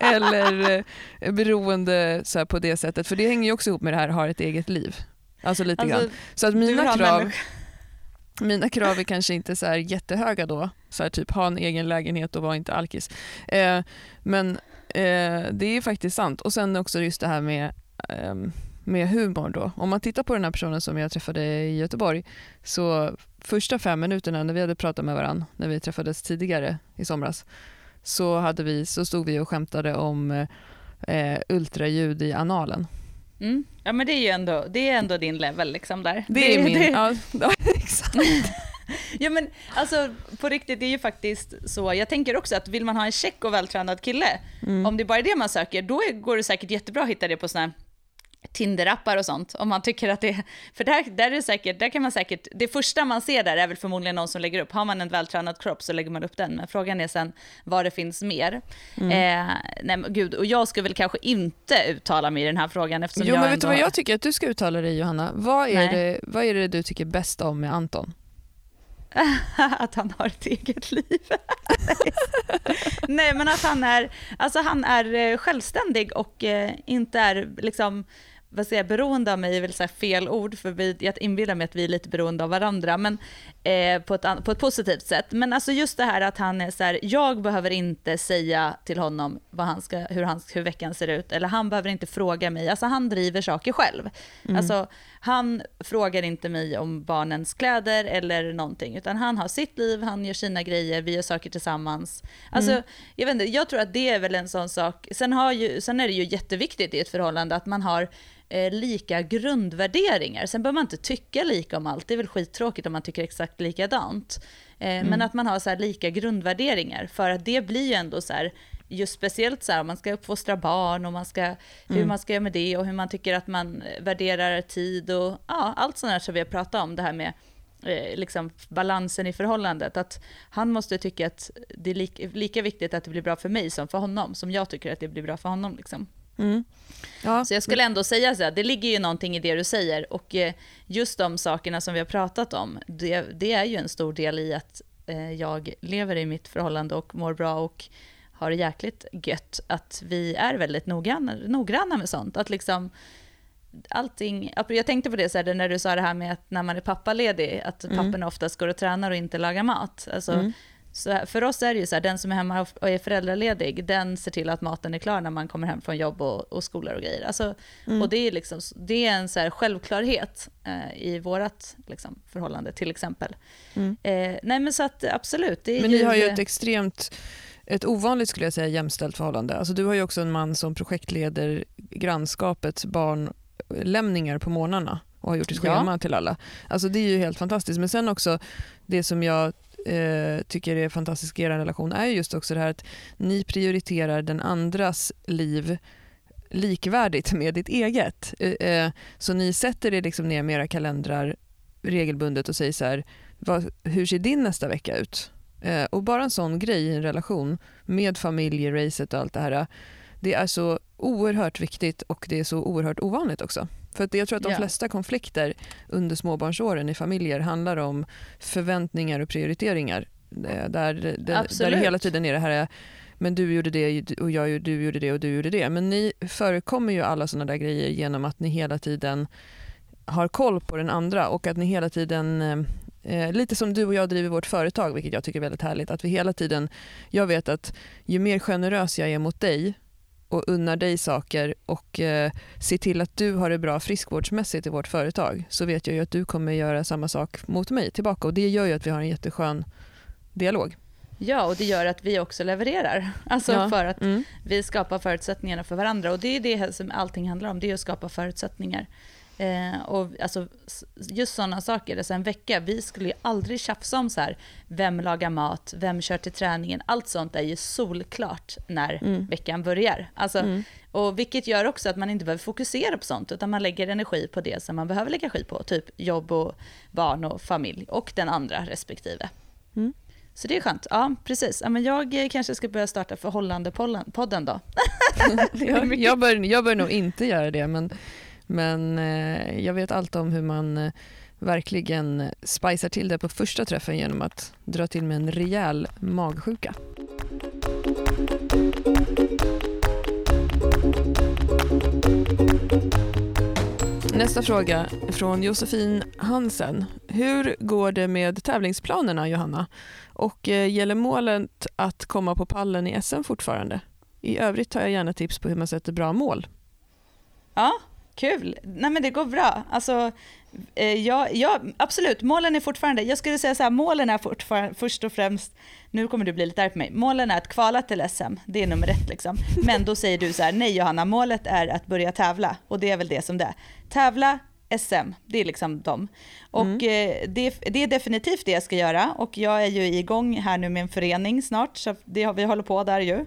B: eller eh, beroende så på det sättet. För det hänger ju också ihop med det här har ett eget liv. Alltså lite alltså, grann. Så att mina krav, mina krav är kanske inte så jättehöga då. Så här, typ ha en egen lägenhet och vara inte alkis. Eh, men eh, det är faktiskt sant. Och sen också just det här med eh, med humor då. Om man tittar på den här personen som jag träffade i Göteborg så första fem minuterna när vi hade pratat med varandra när vi träffades tidigare i somras så, hade vi, så stod vi och skämtade om eh, ultraljud i analen.
A: Mm. Ja men det är ju ändå, det är ändå din level liksom där.
B: Det, det är min, det. Ja, ja exakt.
A: ja men alltså på riktigt, det är ju faktiskt så, jag tänker också att vill man ha en check och vältränad kille, mm. om det är bara är det man söker, då går det säkert jättebra att hitta det på sådana här Tinder-appar och sånt, om man tycker att det för där, där är det säkert, där kan man säkert, det första man ser där är väl förmodligen någon som lägger upp, har man en vältränad kropp så lägger man upp den, men frågan är sen vad det finns mer. Mm. Eh, nej gud, och jag ska väl kanske inte uttala mig i den här frågan eftersom
B: jo,
A: jag
B: men vet du vad jag tycker att du ska uttala dig Johanna? Vad är, det, vad är det du tycker bäst om med Anton?
A: att han har ett eget liv. Nej, men att han är, alltså han är eh, självständig och eh, inte är liksom vad säger, beroende av mig är väl så fel ord, för vi, jag inbillar mig att vi är lite beroende av varandra, men eh, på, ett, på ett positivt sätt. Men alltså just det här att han är så här, jag behöver inte säga till honom vad han ska, hur, hans, hur veckan ser ut, eller han behöver inte fråga mig, alltså han driver saker själv. Mm. Alltså han frågar inte mig om barnens kläder eller någonting, utan han har sitt liv, han gör sina grejer, vi gör saker tillsammans. Alltså, mm. jag, vet inte, jag tror att det är väl en sån sak, sen, har ju, sen är det ju jätteviktigt i ett förhållande att man har eh, lika grundvärderingar. Sen behöver man inte tycka lika om allt, det är väl skittråkigt om man tycker exakt likadant. Eh, mm. Men att man har så lika grundvärderingar, för att det blir ju ändå så här, just speciellt så här, man ska uppfostra barn och man ska, mm. hur man ska göra med det och hur man tycker att man värderar tid och ja, allt sånt där som vi har pratat om, det här med eh, liksom balansen i förhållandet. Att han måste tycka att det är lika, lika viktigt att det blir bra för mig som för honom, som jag tycker att det blir bra för honom. Liksom. Mm. Ja. Så jag skulle ändå säga så här, det ligger ju någonting i det du säger och eh, just de sakerna som vi har pratat om, det, det är ju en stor del i att eh, jag lever i mitt förhållande och mår bra och har det jäkligt gött, att vi är väldigt noggranna, noggranna med sånt. Att liksom allting, jag tänkte på det så här, när du sa det här med att när man är pappaledig, att mm. papporna oftast går och tränar och inte lagar mat. Alltså, mm. Så för oss är det ju så här, den som är hemma och är föräldraledig, den ser till att maten är klar när man kommer hem från jobb och, och skolor och grejer. Alltså, mm. Och det är, liksom, det är en så självklarhet eh, i vårt liksom, förhållande till exempel. Mm. Eh, nej men så att absolut.
B: men ni har ju ett extremt ett ovanligt skulle jag säga jämställt förhållande. Alltså, du har ju också en man som projektleder grannskapets barnlämningar på morgnarna och har gjort ett schema ja. till alla. Alltså, det är ju helt fantastiskt. Men sen också det som jag eh, tycker är fantastisk i er relation är just också det här att ni prioriterar den andras liv likvärdigt med ditt eget. Eh, eh, så ni sätter er liksom ner med era kalendrar regelbundet och säger så här, vad, hur ser din nästa vecka ut? Eh, och bara en sån grej i en relation med familjeracet och allt det här, det är så oerhört viktigt och det är så oerhört ovanligt också. För att jag tror att de flesta konflikter under småbarnsåren i familjer handlar om förväntningar och prioriteringar. Där, där, där det hela tiden är det här men du gjorde det och jag, du gjorde det och du gjorde det. Men ni förekommer ju alla såna där grejer genom att ni hela tiden har koll på den andra och att ni hela tiden eh, lite som du och jag driver vårt företag, vilket jag tycker är väldigt härligt. Att vi hela tiden, jag vet att ju mer generös jag är mot dig och unnar dig saker och eh, ser till att du har det bra friskvårdsmässigt i vårt företag så vet jag ju att du kommer göra samma sak mot mig tillbaka och det gör ju att vi har en jätteskön dialog.
A: Ja, och det gör att vi också levererar. Alltså ja. för att mm. vi skapar förutsättningarna för varandra och det är det som allting handlar om, det är att skapa förutsättningar Eh, och alltså, just sådana saker, alltså en vecka, vi skulle ju aldrig tjafsa om så här, vem lagar mat, vem kör till träningen, allt sånt är ju solklart när mm. veckan börjar. Alltså, mm. och vilket gör också att man inte behöver fokusera på sånt, utan man lägger energi på det som man behöver lägga energi på, typ jobb och barn och familj, och den andra respektive. Mm. Så det är skönt. Ja, precis. Ja, men jag eh, kanske ska börja starta Förhållande-podden då.
B: jag, jag, bör, jag bör nog inte göra det, men men eh, jag vet allt om hur man eh, verkligen spicar till det på första träffen genom att dra till med en rejäl magsjuka. Nästa fråga från Josefin Hansen. Hur går det med tävlingsplanerna, Johanna? Och eh, gäller målet att komma på pallen i SM fortfarande? I övrigt tar jag gärna tips på hur man sätter bra mål.
A: Ja, Kul! Nej men det går bra. Alltså, eh, ja, ja, absolut, målen är fortfarande, jag skulle säga så här, målen är fortfarande först och främst, nu kommer du bli lite arg på mig, målen är att kvala till SM, det är nummer ett liksom. Men då säger du så här, nej Johanna, målet är att börja tävla och det är väl det som det är. Tävla, SM, det är liksom dem. Och mm. Eh, det, det, är definitivt det jag ska göra och jag är ju igång här nu med en förening snart, så det, vi håller på där ju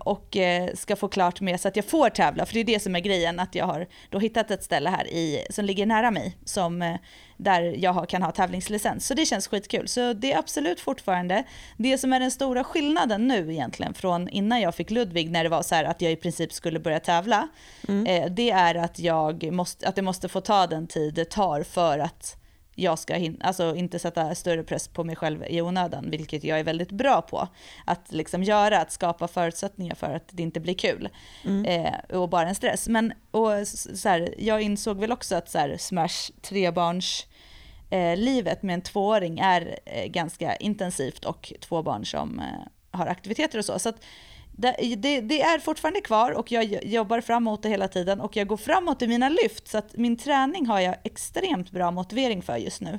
A: och eh, ska få klart med så att jag får tävla, för det är det som är grejen, att jag har då hittat ett ställe här i, som ligger nära mig, som, eh, där jag kan ha tävlingslicens. Så det känns skitkul. Så det är absolut fortfarande det som är den stora skillnaden nu egentligen från innan jag fick Ludvig, när det var så här att jag i princip skulle börja tävla, mm. eh, det är att, jag måste, att det måste få ta den tid det tar för att jag ska hin- alltså inte sätta större press på mig själv i onödan, vilket jag är väldigt bra på. Att liksom göra, att skapa förutsättningar för att det inte blir kul mm. eh, och bara en stress. Men och, så här, jag insåg väl också att så här, Smash trebarns eh, livet med en tvååring är eh, ganska intensivt och två barn som eh, har aktiviteter och så. så att, det, det, det, är fortfarande kvar och jag jobbar framåt det hela tiden och jag går framåt i mina lyft så att min träning har jag extremt bra motivering för just nu.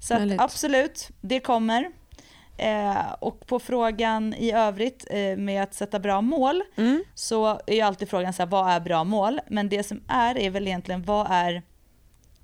A: Så att, absolut, det kommer. Eh, och på frågan i övrigt eh, med att sätta bra mål mm. så är ju alltid frågan så här, vad är bra mål? Men det som är är väl egentligen vad är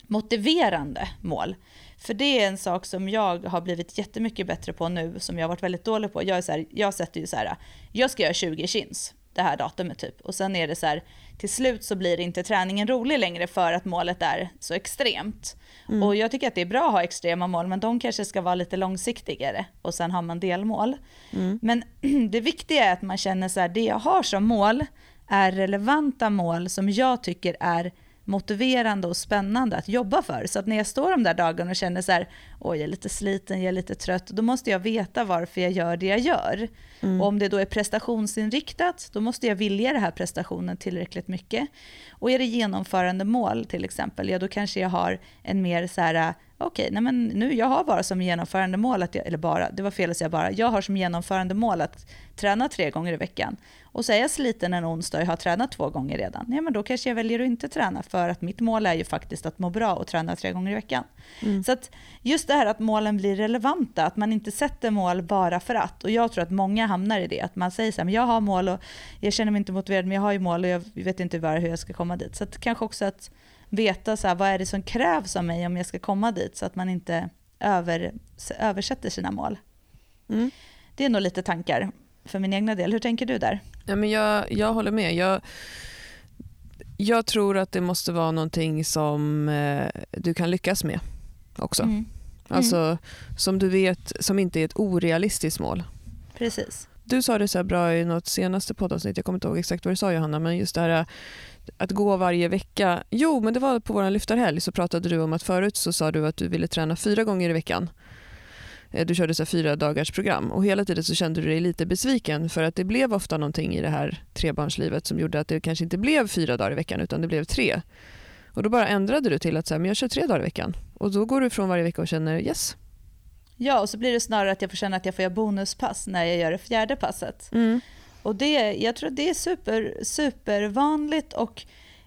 A: motiverande mål? För det är en sak som jag har blivit jättemycket bättre på nu, som jag har varit väldigt dålig på. Jag, är så här, jag sätter ju så här, jag ska göra 20 chins det här datumet typ. Och sen är det så här, till slut så blir inte träningen rolig längre för att målet är så extremt. Mm. Och jag tycker att det är bra att ha extrema mål, men de kanske ska vara lite långsiktigare. Och sen har man delmål. Mm. Men det viktiga är att man känner så här, det jag har som mål är relevanta mål som jag tycker är motiverande och spännande att jobba för. Så att när jag står de där dagarna och känner så här, oj jag är lite sliten, jag är lite trött, då måste jag veta varför jag gör det jag gör. Mm. Och om det då är prestationsinriktat, då måste jag vilja den här prestationen tillräckligt mycket. Och är det genomförande mål till exempel, ja då kanske jag har en mer så här, okej, okay, men nu jag har bara som genomförande mål, att jag, eller bara, det var fel att säga bara, jag har som genomförande mål att träna tre gånger i veckan. Och så är jag sliten en onsdag och jag har tränat två gånger redan, ja men då kanske jag väljer att inte träna för att mitt mål är ju faktiskt att må bra och träna tre gånger i veckan. Mm. Så att just det här att målen blir relevanta, att man inte sätter mål bara för att. Och jag tror att många hamnar i det, att man säger så här, men jag har mål och jag känner mig inte motiverad, men jag har ju mål och jag vet inte bara hur jag ska komma dit. Så att kanske också att veta så här, vad är det som krävs av mig om jag ska komma dit, så att man inte över, översätter sina mål. Mm. Det är nog lite tankar för min egna del. Hur tänker du där?
B: Ja, men jag, jag håller med. Jag, jag tror att det måste vara någonting som eh, du kan lyckas med också. Mm. Alltså, mm. Som du vet, som inte är ett orealistiskt mål.
A: Precis.
B: Du sa det så bra i något senaste poddavsnitt, jag kommer inte ihåg exakt vad du sa Johanna, men just det här att gå varje vecka. Jo, men det var på vår lyftarhelg så pratade du om att förut så sa du att du ville träna fyra gånger i veckan. Eh, du körde så fyra dagars program och hela tiden så kände du dig lite besviken för att det blev ofta någonting i det här trebarnslivet som gjorde att det kanske inte blev fyra dagar i veckan utan det blev tre. Och då bara ändrade du till att så här, men jag kör tre dagar i veckan och då går du från varje vecka och känner yes.
A: Ja, och så blir det snarare att jag får känna att jag får göra bonuspass när jag gör det fjärde passet. Mm. Och det, jag tror det är super, supervanligt och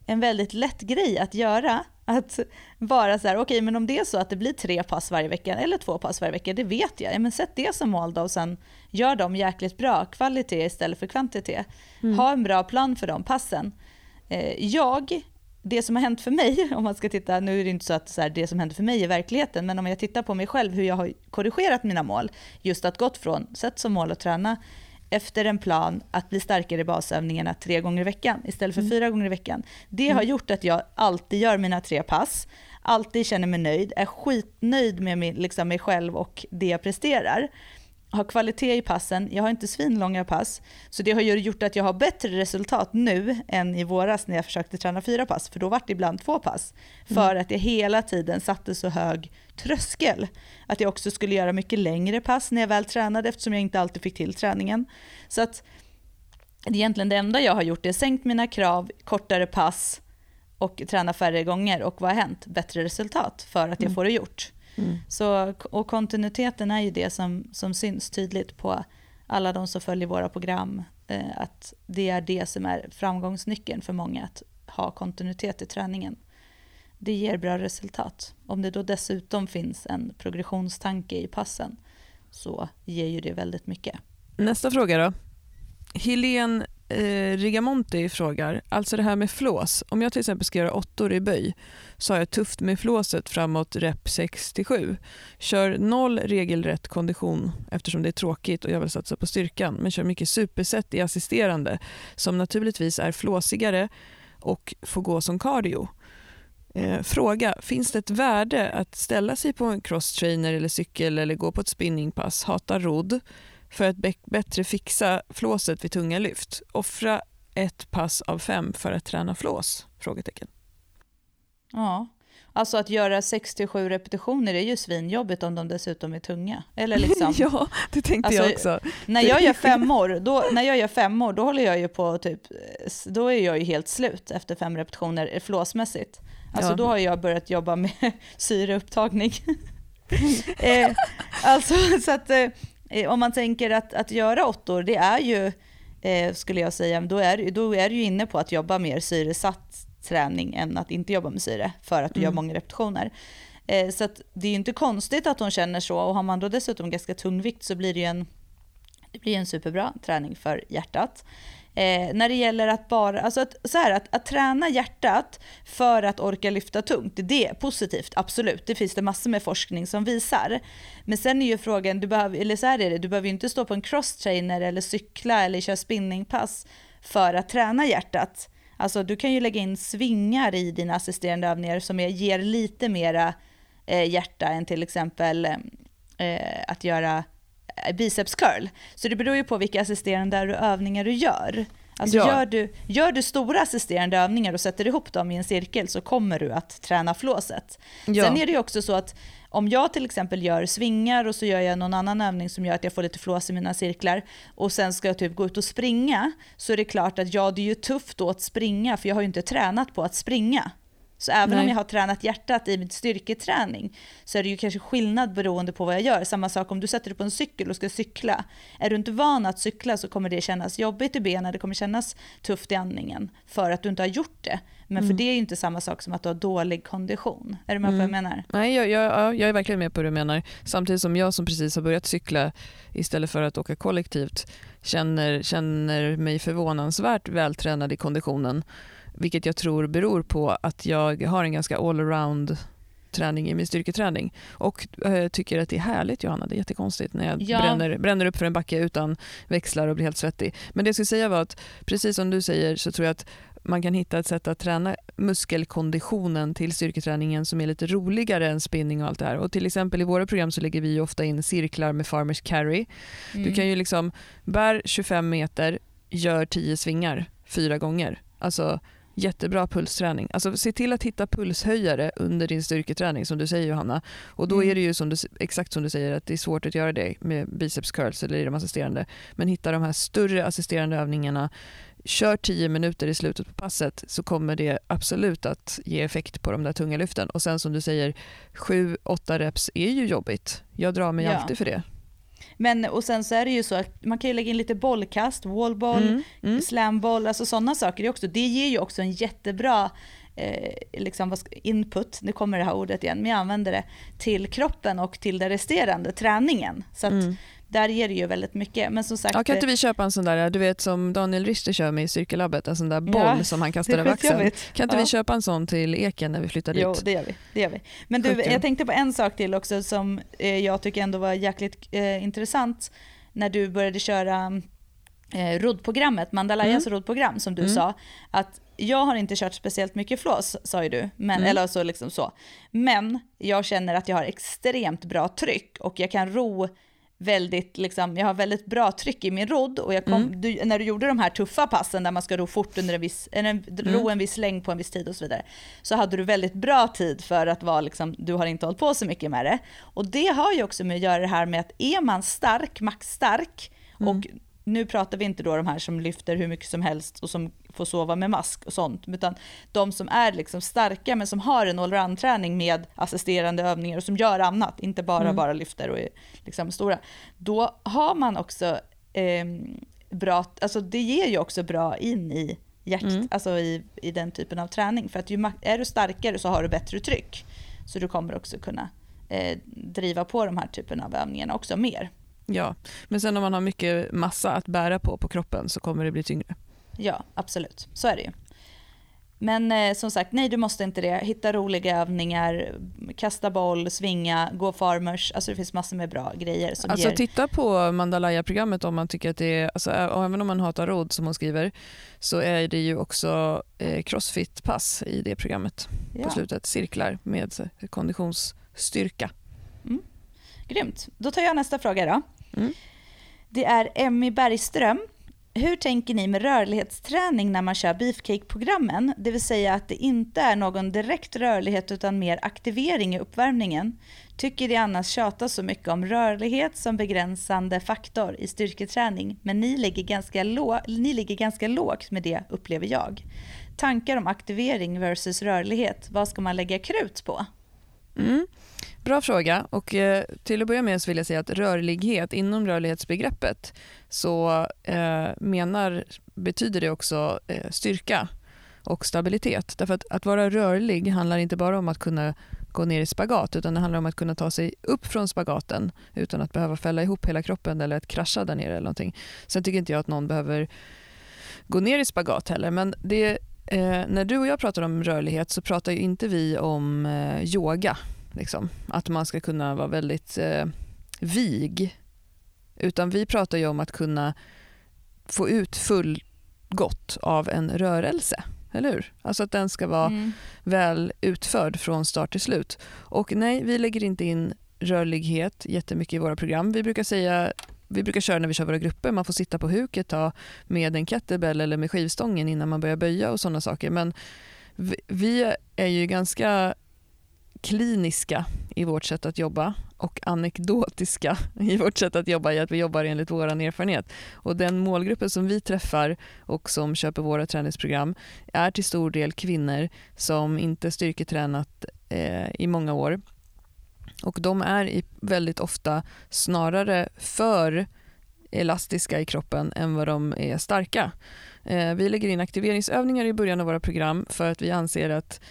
A: en väldigt lätt grej att göra. Att vara så här, okej okay, men om det är så att det blir tre pass varje vecka eller två pass varje vecka, det vet jag. Ja, men sätt det som mål då och sen gör dem jäkligt bra, kvalitet istället för kvantitet. Mm. Ha en bra plan för de passen. Eh, jag det som har hänt för mig, om man ska titta, nu är det inte så att så här, det som händer för mig i verkligheten, men om jag tittar på mig själv, hur jag har korrigerat mina mål, just att gått från, sätt som mål att träna efter en plan att bli starkare i basövningarna tre gånger i veckan istället för mm. fyra gånger i veckan. Det har mm. gjort att jag alltid gör mina tre pass, alltid känner mig nöjd, är skitnöjd med mig, liksom mig själv och det jag presterar har kvalitet i passen, jag har inte svinlånga pass, så det har gjort att jag har bättre resultat nu än i våras när jag försökte träna fyra pass, för då var det ibland två pass. För mm. att jag hela tiden satte så hög tröskel. Att jag också skulle göra mycket längre pass när jag väl tränade eftersom jag inte alltid fick till träningen. Så att egentligen det enda jag har gjort är sänkt mina krav, kortare pass och träna färre gånger och vad har hänt? Bättre resultat för att jag mm. får det gjort. Mm. Så, och kontinuiteten är ju det som, som syns tydligt på alla de som följer våra program. Eh, att det är det som är framgångsnyckeln för många, att ha kontinuitet i träningen. Det ger bra resultat. Om det då dessutom finns en progressionstanke i passen så ger ju det väldigt mycket.
B: Nästa fråga då. Helene eh, Rigamonti frågar, alltså det här med flås. Om jag till exempel ska göra åttor i böj så har jag tufft med flåset framåt rep 67. Kör noll regelrätt kondition eftersom det är tråkigt och jag vill satsa på styrkan men kör mycket superset i assisterande som naturligtvis är flåsigare och får gå som cardio. Eh, fråga, finns det ett värde att ställa sig på en crosstrainer eller cykel eller gå på ett spinningpass, hata rodd för att bättre fixa flåset vid tunga lyft. Offra ett pass av fem för att träna flås? Frågetecken.
A: Ja, alltså att göra 67 repetitioner är ju svinjobbigt om de dessutom är tunga. Eller liksom,
B: ja, det tänkte alltså, jag också.
A: När jag gör fem år, då, när jag gör fem år, då håller jag ju på typ, då är jag ju helt slut efter fem repetitioner flåsmässigt. Alltså ja. då har jag börjat jobba med syreupptagning. eh, alltså så att Eh, om man tänker att, att göra åttor, det är ju, eh, skulle jag säga, då är, då är du ju inne på att jobba mer syresatt träning än att inte jobba med syre för att du mm. gör många repetitioner. Eh, så det är ju inte konstigt att hon känner så och har man då dessutom ganska tung vikt så blir det ju en, det blir en superbra träning för hjärtat. Eh, när det gäller att bara, alltså att, så här, att, att träna hjärtat för att orka lyfta tungt, det är positivt, absolut. Det finns det massor med forskning som visar. Men sen är ju frågan, du behöver, eller så här är det, du behöver ju inte stå på en crosstrainer eller cykla eller köra spinningpass för att träna hjärtat. Alltså du kan ju lägga in svingar i dina assisterande övningar som ger lite mera eh, hjärta än till exempel eh, att göra Eh, biceps curl. Så det beror ju på vilka assisterande övningar du gör. Alltså ja. gör, du, gör du stora assisterande övningar och sätter ihop dem i en cirkel så kommer du att träna flåset. Ja. Sen är det ju också så att om jag till exempel gör svingar och så gör jag någon annan övning som gör att jag får lite flås i mina cirklar och sen ska jag typ gå ut och springa så är det klart att ja, det är ju tufft då att springa för jag har ju inte tränat på att springa. Så även Nej. om jag har tränat hjärtat i min styrketräning så är det ju kanske skillnad beroende på vad jag gör. Samma sak om du sätter dig på en cykel och ska cykla. Är du inte van att cykla så kommer det kännas jobbigt i benen, det kommer kännas tufft i andningen för att du inte har gjort det. Men mm. för det är ju inte samma sak som att du har dålig kondition. Är du med mm. på vad jag mm. menar?
B: Nej, jag, jag, jag är verkligen med på vad du menar. Samtidigt som jag som precis har börjat cykla istället för att åka kollektivt känner, känner mig förvånansvärt vältränad i konditionen vilket jag tror beror på att jag har en ganska allround träning i min styrketräning. Och äh, tycker att det är härligt Johanna, det är jättekonstigt när jag ja. bränner, bränner upp för en backe utan växlar och blir helt svettig. Men det jag skulle säga var att precis som du säger så tror jag att man kan hitta ett sätt att träna muskelkonditionen till styrketräningen som är lite roligare än spinning och allt det här. Och till exempel i våra program så lägger vi ofta in cirklar med farmers carry. Mm. Du kan ju liksom bär 25 meter, gör 10 svingar fyra gånger. Alltså jättebra pulsträning. Alltså se till att hitta pulshöjare under din styrketräning som du säger Johanna. Och då mm. är det ju som du, exakt som du säger att det är svårt att göra det med biceps curls eller i de assisterande. Men hitta de här större assisterande övningarna Kör 10 minuter i slutet på passet så kommer det absolut att ge effekt på de där tunga lyften. Och sen som du säger, 7-8 reps är ju jobbigt. Jag drar mig ja. alltid för det.
A: Men och sen så är det ju så att man kan ju lägga in lite bollkast, wallboll, mm, mm. slamboll, alltså sådana saker också. Det ger ju också en jättebra eh, liksom, input, nu kommer det här ordet igen, men jag använder det, till kroppen och till den resterande träningen. Så att mm. Där ger det ju väldigt mycket. Men som sagt,
B: ja, kan inte vi köpa en sån där, du vet som Daniel Richter kör med i Cirkelabbet, en sån där boll
A: Ja,
B: som han kastar över axeln. Kan inte
A: Ja.
B: vi köpa en sån till Eken när vi flyttar dit?
A: Jo, det gör vi. Det gör vi. Men du, jag tänkte på en sak till också som eh, jag tycker ändå var jäkligt eh, intressant när du började köra eh, roddprogrammet, Mandalayas roddprogram som du
B: Mm.
A: sa. Att jag har inte kört speciellt mycket flås, sa ju du. Men,
B: Mm.
A: Eller så liksom så. Men jag känner att jag har extremt bra tryck och jag kan ro väldigt, liksom, jag har väldigt bra tryck i min rodd och kom,
B: Mm.
A: du, när du gjorde de här tuffa passen där man ska ro fort under en viss, en, ro en viss längd på en viss tid och så vidare, så hade du väldigt bra tid för att vara liksom, du har inte hållit på så mycket med det. Och det har ju också med att göra det här med att är man stark, maxstark, och nu pratar vi inte då de här som lyfter hur mycket som helst och som får sova med mask och sånt, utan de som är liksom starka men som har en allround-träning med assisterande övningar och som gör annat, inte bara, bara lyfter och är liksom stora. Då har man också eh, bra, alltså det ger ju också bra in i hjärt, alltså i, i den typen av träning. För att ju, är du starkare så har du bättre tryck. Så du kommer också kunna eh, driva på de här typen av övningarna också mer.
B: Ja, men sen om man har mycket massa att bära på på kroppen så kommer det bli tyngre.
A: Ja, absolut. Så är det ju. Men eh, som sagt, nej du måste inte det. Hitta roliga övningar, kasta boll, svinga, gå farmers. Alltså det finns massor med bra grejer som
B: Alltså
A: ger...
B: titta på Mandalaya-programmet om man tycker att det är, alltså, och även om man hatar råd som hon skriver, så är det ju också eh, crossfit-pass i det programmet
A: ja,
B: på slutet. Cirklar med så, konditionsstyrka.
A: Grymt. Då tar jag nästa fråga då.
B: Mm.
A: Det är Emmy Bergström. Hur tänker ni med rörlighetsträning när man kör beefcake-programmen? Det vill säga att det inte är någon direkt rörlighet utan mer aktivering i uppvärmningen. Tycker det annars tjatas så mycket om rörlighet som begränsande faktor i styrketräning, men ni ligger ganska, lå- ni ligger ganska lågt med det upplever jag. Tankar om aktivering versus rörlighet, vad ska man lägga krut på?
B: Mm. Bra fråga. Och, eh, till att börja med så vill jag säga att rörlighet, inom rörlighetsbegreppet så eh, menar, betyder det också eh, styrka och stabilitet. Därför att, att vara rörlig handlar inte bara om att kunna gå ner i spagat utan det handlar om att kunna ta sig upp från spagaten utan att behöva fälla ihop hela kroppen eller att krascha där nere eller någonting. Sen tycker inte jag att någon behöver gå ner i spagat heller men det, eh, när du och jag pratar om rörlighet så pratar ju inte vi om eh, yoga Liksom. Att man ska kunna vara väldigt eh, vig. Utan vi pratar ju om att kunna få ut fullgott av en rörelse. Eller hur? Alltså att den ska vara
A: Mm.
B: väl utförd från start till slut. Och nej, vi lägger inte in rörlighet jättemycket i våra program. Vi brukar säga vi brukar köra när vi kör våra grupper, man får sitta på huk ett tag med en kettlebell eller med skivstången innan man börjar böja och sådana saker. Men vi, vi är ju ganska kliniska i vårt sätt att jobba och anekdotiska i vårt sätt att jobba i att vi jobbar enligt vår erfarenhet. Och den målgruppen som vi träffar och som köper våra träningsprogram är till stor del kvinnor som inte styrketränat eh, i många år. Och de är väldigt ofta snarare för elastiska i kroppen än vad de är starka. Eh, vi lägger in aktiveringsövningar i början av våra program för att vi anser att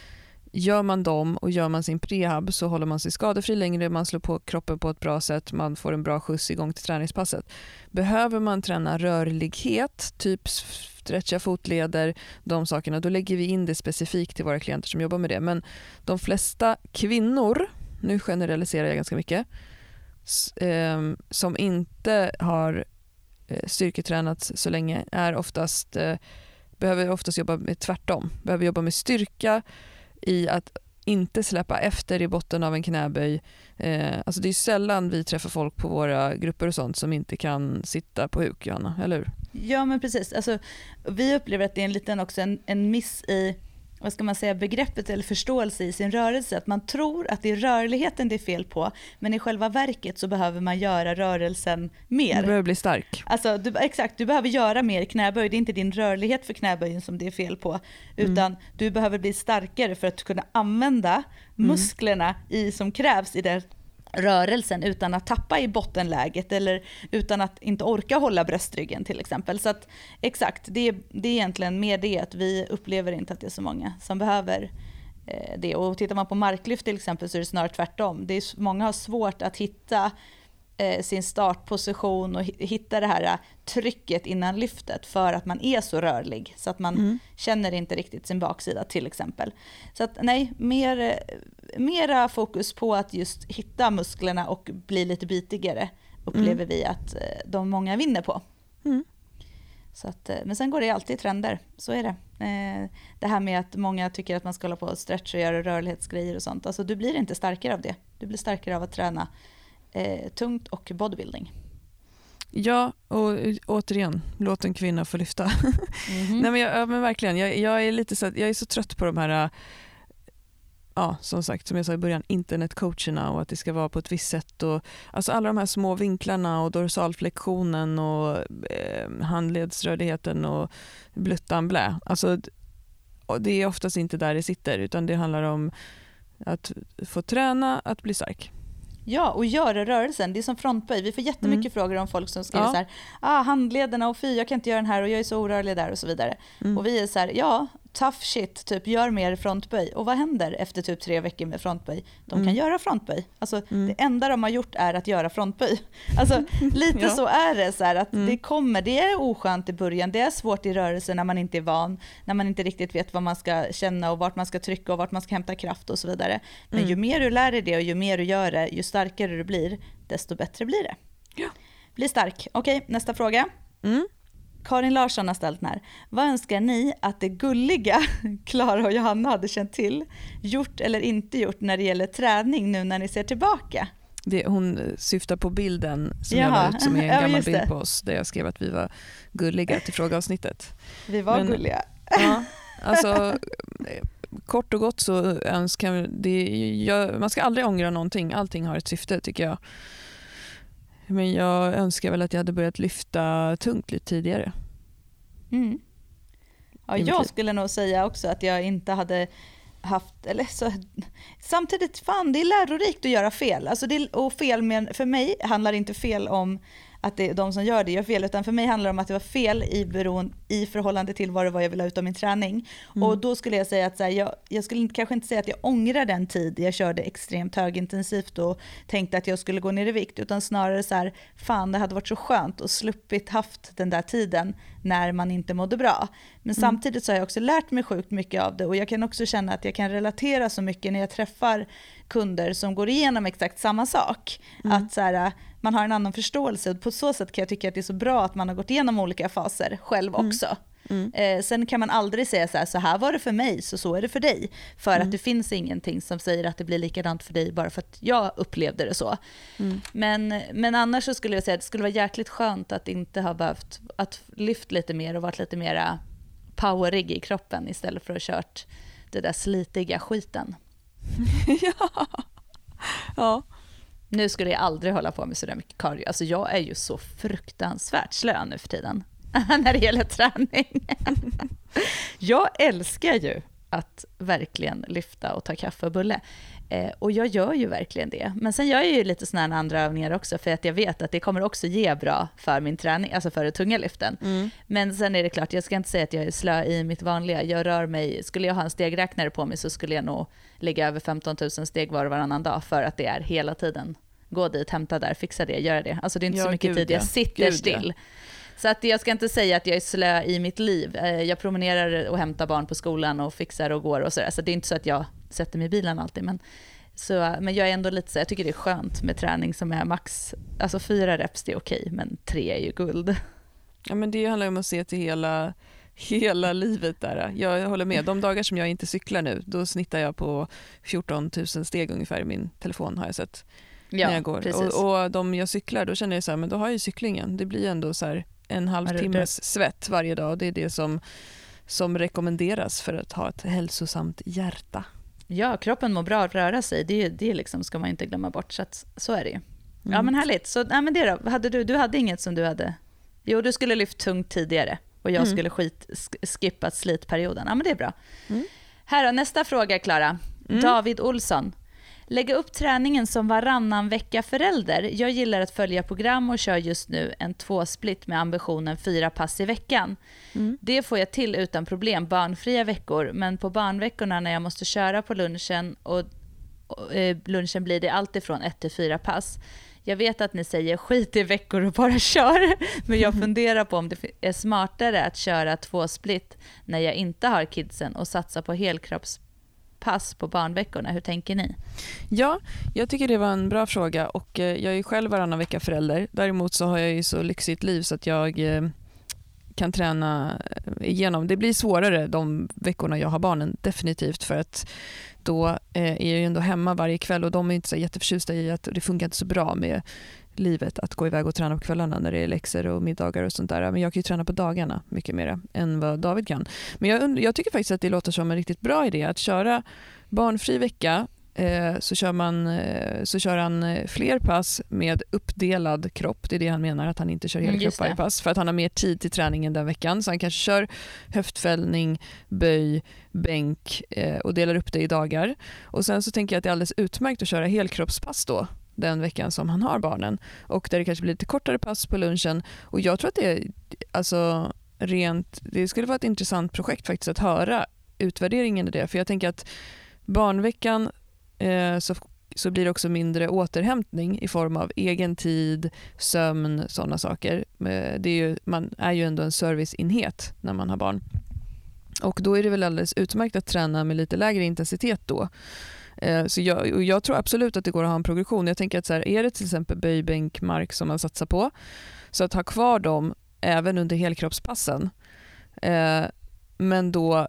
B: Gör man dem och gör man sin prehab så håller man sig skadefri längre, man slår på kroppen på ett bra sätt, man får en bra skjuts igång till träningspasset. Behöver man träna rörlighet, typ stretcha fotleder, de sakerna, då lägger vi in det specifikt till våra klienter som jobbar med det. Men de flesta kvinnor, nu generaliserar jag ganska mycket, ehm, som inte har eh, styrketränats så länge är oftast, eh, behöver oftast jobba med tvärtom. Behöver jobba med styrka, i att inte släppa efter i botten av en knäböj. Eh, alltså det är sällan vi träffar folk på våra grupper och sånt som inte kan sitta på huk, Johanna, eller hur?
A: Ja men precis, alltså, vi upplever att det är en liten också en, en miss i vad ska man säga, begreppet eller förståelse i sin rörelse. Att man tror att det är rörligheten det är fel på, men i själva verket så behöver man göra rörelsen
B: Du
A: mer.
B: behöver bli stark.
A: Alltså, du, exakt, du behöver göra mer knäböj. Det är inte din rörlighet för knäböjen som det är fel på. Utan du behöver bli starkare för att kunna använda musklerna i, som krävs i den rörelsen utan att tappa i bottenläget eller utan att inte orka hålla bröstryggen till exempel. Så att exakt, det, är- det är egentligen mer det att vi upplever inte att det är så många som behöver eh, det. Och tittar man på marklyft till exempel så är det snarare tvärtom. Det är, många har svårt att hitta eh, sin startposition och hitta det här eh, trycket innan lyftet för att man är så rörlig så att man mm. känner inte riktigt sin baksida till exempel. Så att nej, mer, eh, mera fokus på att just hitta musklerna och bli lite bitigare upplever mm. vi att de många vinner på. Mm. Så att, men sen går det alltid i trender, så är det. Det här med att många tycker att man ska hålla på och stretcha och göra rörlighetsgrejer och sånt. Alltså du blir inte starkare av det. Du blir starkare av att träna eh, tungt och bodybuilding.
B: Ja, och återigen, låt en kvinna få lyfta. Mm -hmm. Nej, men, jag, ja, men verkligen, jag, jag, är lite så, jag är så trött på de här ja, som sagt, som jag sa i början, internetcoacherna och att det ska vara på ett visst sätt. Och, alltså alla de här små vinklarna och dorsalflektionen och eh, handledsrörligheten och bluttan blä. Alltså, det är oftast inte där det sitter utan det handlar om att få träna, att bli stark.
A: Ja, och göra rörelsen. Det är som frontböj. Vi får jättemycket mm. frågor om folk som skriver ja. så här, ah, handlederna och fy, jag kan inte göra den här och jag är så orörlig där och så vidare. Mm. Och vi är så här, ja, tough shit, typ gör mer frontböj. Och vad händer efter typ tre veckor med frontböj? De kan mm. göra frontböj. Alltså mm. det enda de har gjort är att göra frontböj. Alltså lite ja. så är det, så här, att mm. det kommer, det är oskönt i början, det är svårt i rörelsen när man inte är van, när man inte riktigt vet vad man ska känna och vart man ska trycka och vart man ska hämta kraft och så vidare. Men mm. ju mer du lär dig det och ju mer du gör det, ju starkare du blir, desto bättre blir det. Ja. Bli stark. Okej, nästa fråga. Mm. Karin Larsson har ställt den här. Vad önskar ni att det gulliga Klara och Johanna hade känt till, gjort eller inte gjort när det gäller träning nu när ni ser tillbaka?
B: Det, hon syftar på bilden som Jaha. jag la ut som är en gammal ja, bild på oss där jag skrev att vi var gulliga till frågeavsnittet.
A: Vi var Men, gulliga.
B: Ja, alltså, kort och gott så önskar det, jag, man ska aldrig ångra någonting, allting har ett syfte tycker jag. Men jag önskar väl att jag hade börjat lyfta tungt lite tidigare.
A: Mm. Ja, jag skulle nog säga också att jag inte hade haft, eller så, samtidigt, fan det är lärorikt att göra fel. Alltså det, och fel med, för mig handlar inte fel om att det är de som gör det gör fel, utan för mig handlar det om att det var fel i, beroende, i förhållande till vad det var jag ville ha ut av min träning. Mm. Och då skulle jag säga att så här, jag, jag skulle kanske inte säga att jag ångrar den tid jag körde extremt högintensivt och tänkte att jag skulle gå ner i vikt, utan snarare så här, fan det hade varit så skönt att sluppit haft den där tiden när man inte mådde bra. Men mm. samtidigt så har jag också lärt mig sjukt mycket av det och jag kan också känna att jag kan relatera så mycket när jag träffar kunder som går igenom exakt samma sak. Mm. Att så här, man har en annan förståelse. På så sätt kan jag tycka att det är så bra att man har gått igenom olika faser själv mm. också. Mm. Eh, sen kan man aldrig säga så här, så här var det för mig, så så är det för dig. För mm. att det finns ingenting som säger att det blir likadant för dig bara för att jag upplevde det så. Mm. Men, men annars så skulle jag säga att det skulle vara jäkligt skönt att inte ha behövt, att lyft lite mer och varit lite mera powerig i kroppen istället för att ha kört det där slitiga skiten.
B: ja. ja.
A: Nu skulle jag aldrig hålla på med sådär mycket cardio. Alltså jag är ju så fruktansvärt slö nu för tiden när det gäller träning. jag älskar ju att verkligen lyfta och ta kaffe och bulle. Eh, och jag gör ju verkligen det. Men sen gör jag ju lite sådana andra övningar också för att jag vet att det kommer också ge bra för min träning, alltså för de tunga lyften. Mm. Men sen är det klart, jag ska inte säga att jag är slö i mitt vanliga. Jag rör mig, skulle jag ha en stegräknare på mig så skulle jag nog ligga över 15 000 steg var och varannan dag för att det är hela tiden gå dit, hämta där, fixa det, göra det. Alltså det är inte ja, så mycket gud, tid jag sitter gud, still. Ja. Så att jag ska inte säga att jag är slö i mitt liv. Eh, jag promenerar och hämtar barn på skolan och fixar och går och sådär. Så det är inte så att jag sätter mig i bilen alltid. Men, så, men jag är ändå lite så, jag tycker det är skönt med träning som är max, alltså fyra reps det är okej, men tre är ju guld.
B: Ja men det handlar om att se till hela, hela livet där. Jag håller med, de dagar som jag inte cyklar nu, då snittar jag på 14 000 steg ungefär i min telefon har jag sett. Ja, när jag går. Och, och de jag cyklar, då känner jag så här, men då har jag ju cyklingen. Det blir ändå så här en halvtimmes svett varje dag. Det är det som, som rekommenderas för att ha ett hälsosamt hjärta.
A: Ja, kroppen mår bra att röra sig. Det, det liksom ska man inte glömma bort. Så, att, så är det ju. Ja, mm. men härligt. Så, nej, men det då, hade du, du hade inget som du hade... Jo, du skulle lyft tungt tidigare och jag mm. skulle skit, skippat slitperioden. Ja, men det är bra. Mm. Här då, nästa fråga, Klara. Mm. David Olsson. Lägga upp träningen som varannan vecka förälder. Jag gillar att följa program och kör just nu en tvåsplit med ambitionen fyra pass i veckan. Mm. Det får jag till utan problem barnfria veckor, men på barnveckorna när jag måste köra på lunchen och, och eh, lunchen blir det alltifrån ett till fyra pass. Jag vet att ni säger skit i veckor och bara kör, men jag funderar på om det är smartare att köra två split när jag inte har kidsen och satsa på helkroppspass på barnveckorna. Hur tänker ni?
B: Ja, jag tycker det var en bra fråga och eh, jag är själv varannan vecka förälder. Däremot så har jag ju så lyxigt liv så att jag eh, kan träna igenom. Det blir svårare de veckorna jag har barnen, definitivt. För att då eh, är jag ju ändå hemma varje kväll och de är inte så jätteförtjusta i att det funkar inte så bra med livet att gå iväg och träna på kvällarna när det är läxor och middagar och sånt där. Men jag kan ju träna på dagarna mycket mer än vad David kan. Men jag, jag tycker faktiskt att det låter som en riktigt bra idé att köra barnfri vecka så kör, man, eh, så kör han eh, fler pass med uppdelad kropp. Det är det han menar, att han inte kör hela mm, varje pass. För att han har mer tid till träningen den veckan. Så han kanske kör höftfällning, böj, bänk och delar upp det i dagar. Och Sen så tänker jag att det är alldeles utmärkt att köra helkroppspass då den veckan som han har barnen. Och där det kanske blir lite kortare pass på lunchen. Och jag tror att det är alltså, rent, det skulle vara ett intressant projekt faktiskt att höra utvärderingen i det. För jag tänker att barnveckan Eh, Eh, så, så blir det också mindre återhämtning i form av egen tid, sömn, sådana saker. Eh, det är ju, man är ju ändå en serviceenhet när man har barn. Och då är det väl alldeles utmärkt att träna med lite lägre intensitet då. Eh, så jag, och jag tror absolut att det går att ha en progression. Jag tänker att så här, är det till exempel böjbänk, mark som man satsar på, så att ha kvar dem även under helkroppspassen. Eh, men då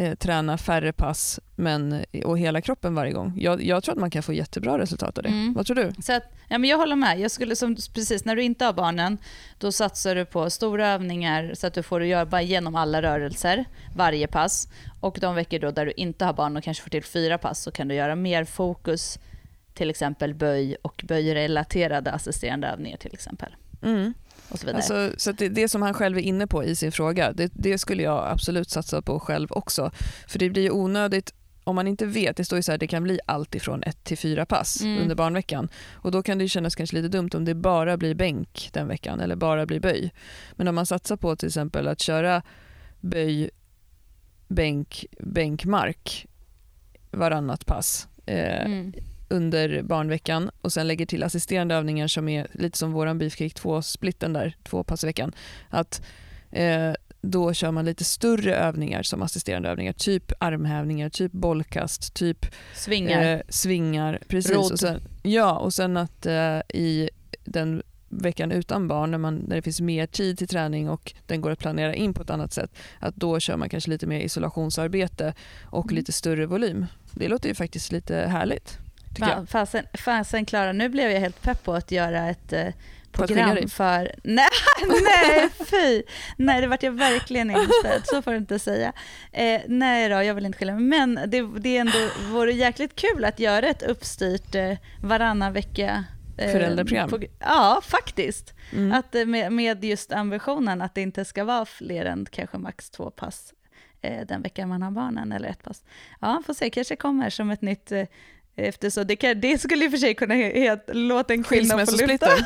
B: eh, träna färre pass men, och hela kroppen varje gång. Jag, jag, tror att man kan få jättebra resultat av det. Mm. Vad tror du?
A: Så att, ja, men jag håller med. Jag skulle som, precis, när du inte har barnen, då satsar du på stora övningar så att du får jobba igenom alla rörelser varje pass. Och de veckor då där du inte har barn och kanske får till fyra pass så kan du göra mer fokus, till exempel böj och böjrelaterade assisterande övningar till exempel.
B: Mm. Och så vidare. Alltså, så det, det, som han själv är inne på i sin fråga, det, det, skulle jag absolut satsa på själv också. För det blir onödigt om man inte vet, det står ju så här, det kan bli allt ifrån ett till fyra pass mm. under barnveckan. Och då kan det kännas kanske lite dumt om det bara blir bänk den veckan eller bara blir böj. Men om man satsar på till exempel att köra böj, bänk, bänkmark varannat pass eh, mm under barnveckan och sen lägger till assisterande övningar som är lite som våran Beefcake 2-splitten där, två pass i veckan. Att eh, då kör man lite större övningar som assisterande övningar, typ armhävningar, typ bollkast, typ
A: svingar. Eh,
B: svingar precis. Och sen, ja, och sen att eh, i den veckan utan barn, när, man, när det finns mer tid till träning och den går att planera in på ett annat sätt, att då kör man kanske lite mer isolationsarbete och mm. lite större volym. Det låter ju faktiskt lite härligt.
A: Fan, fasen, fasen Klara, nu blev jag helt pepp på att göra ett eh, program för... Nej, nej fy! Nej, det vart jag verkligen inte. Så får du inte säga. Eh, nej då, jag vill inte skilja mig. Men det, det är ändå, vore jäkligt kul att göra ett uppstyrt eh, varannan vecka
B: eh, Föräldraprogram? På,
A: ja, faktiskt. Mm. Att, eh, med, med just ambitionen att det inte ska vara fler än kanske max två pass eh, den veckan man har barnen, eller ett pass. Ja, får se, kanske kommer som ett nytt eh, Eftersom det, kan, det skulle i och för sig kunna heta låt en kvinna få lyfta.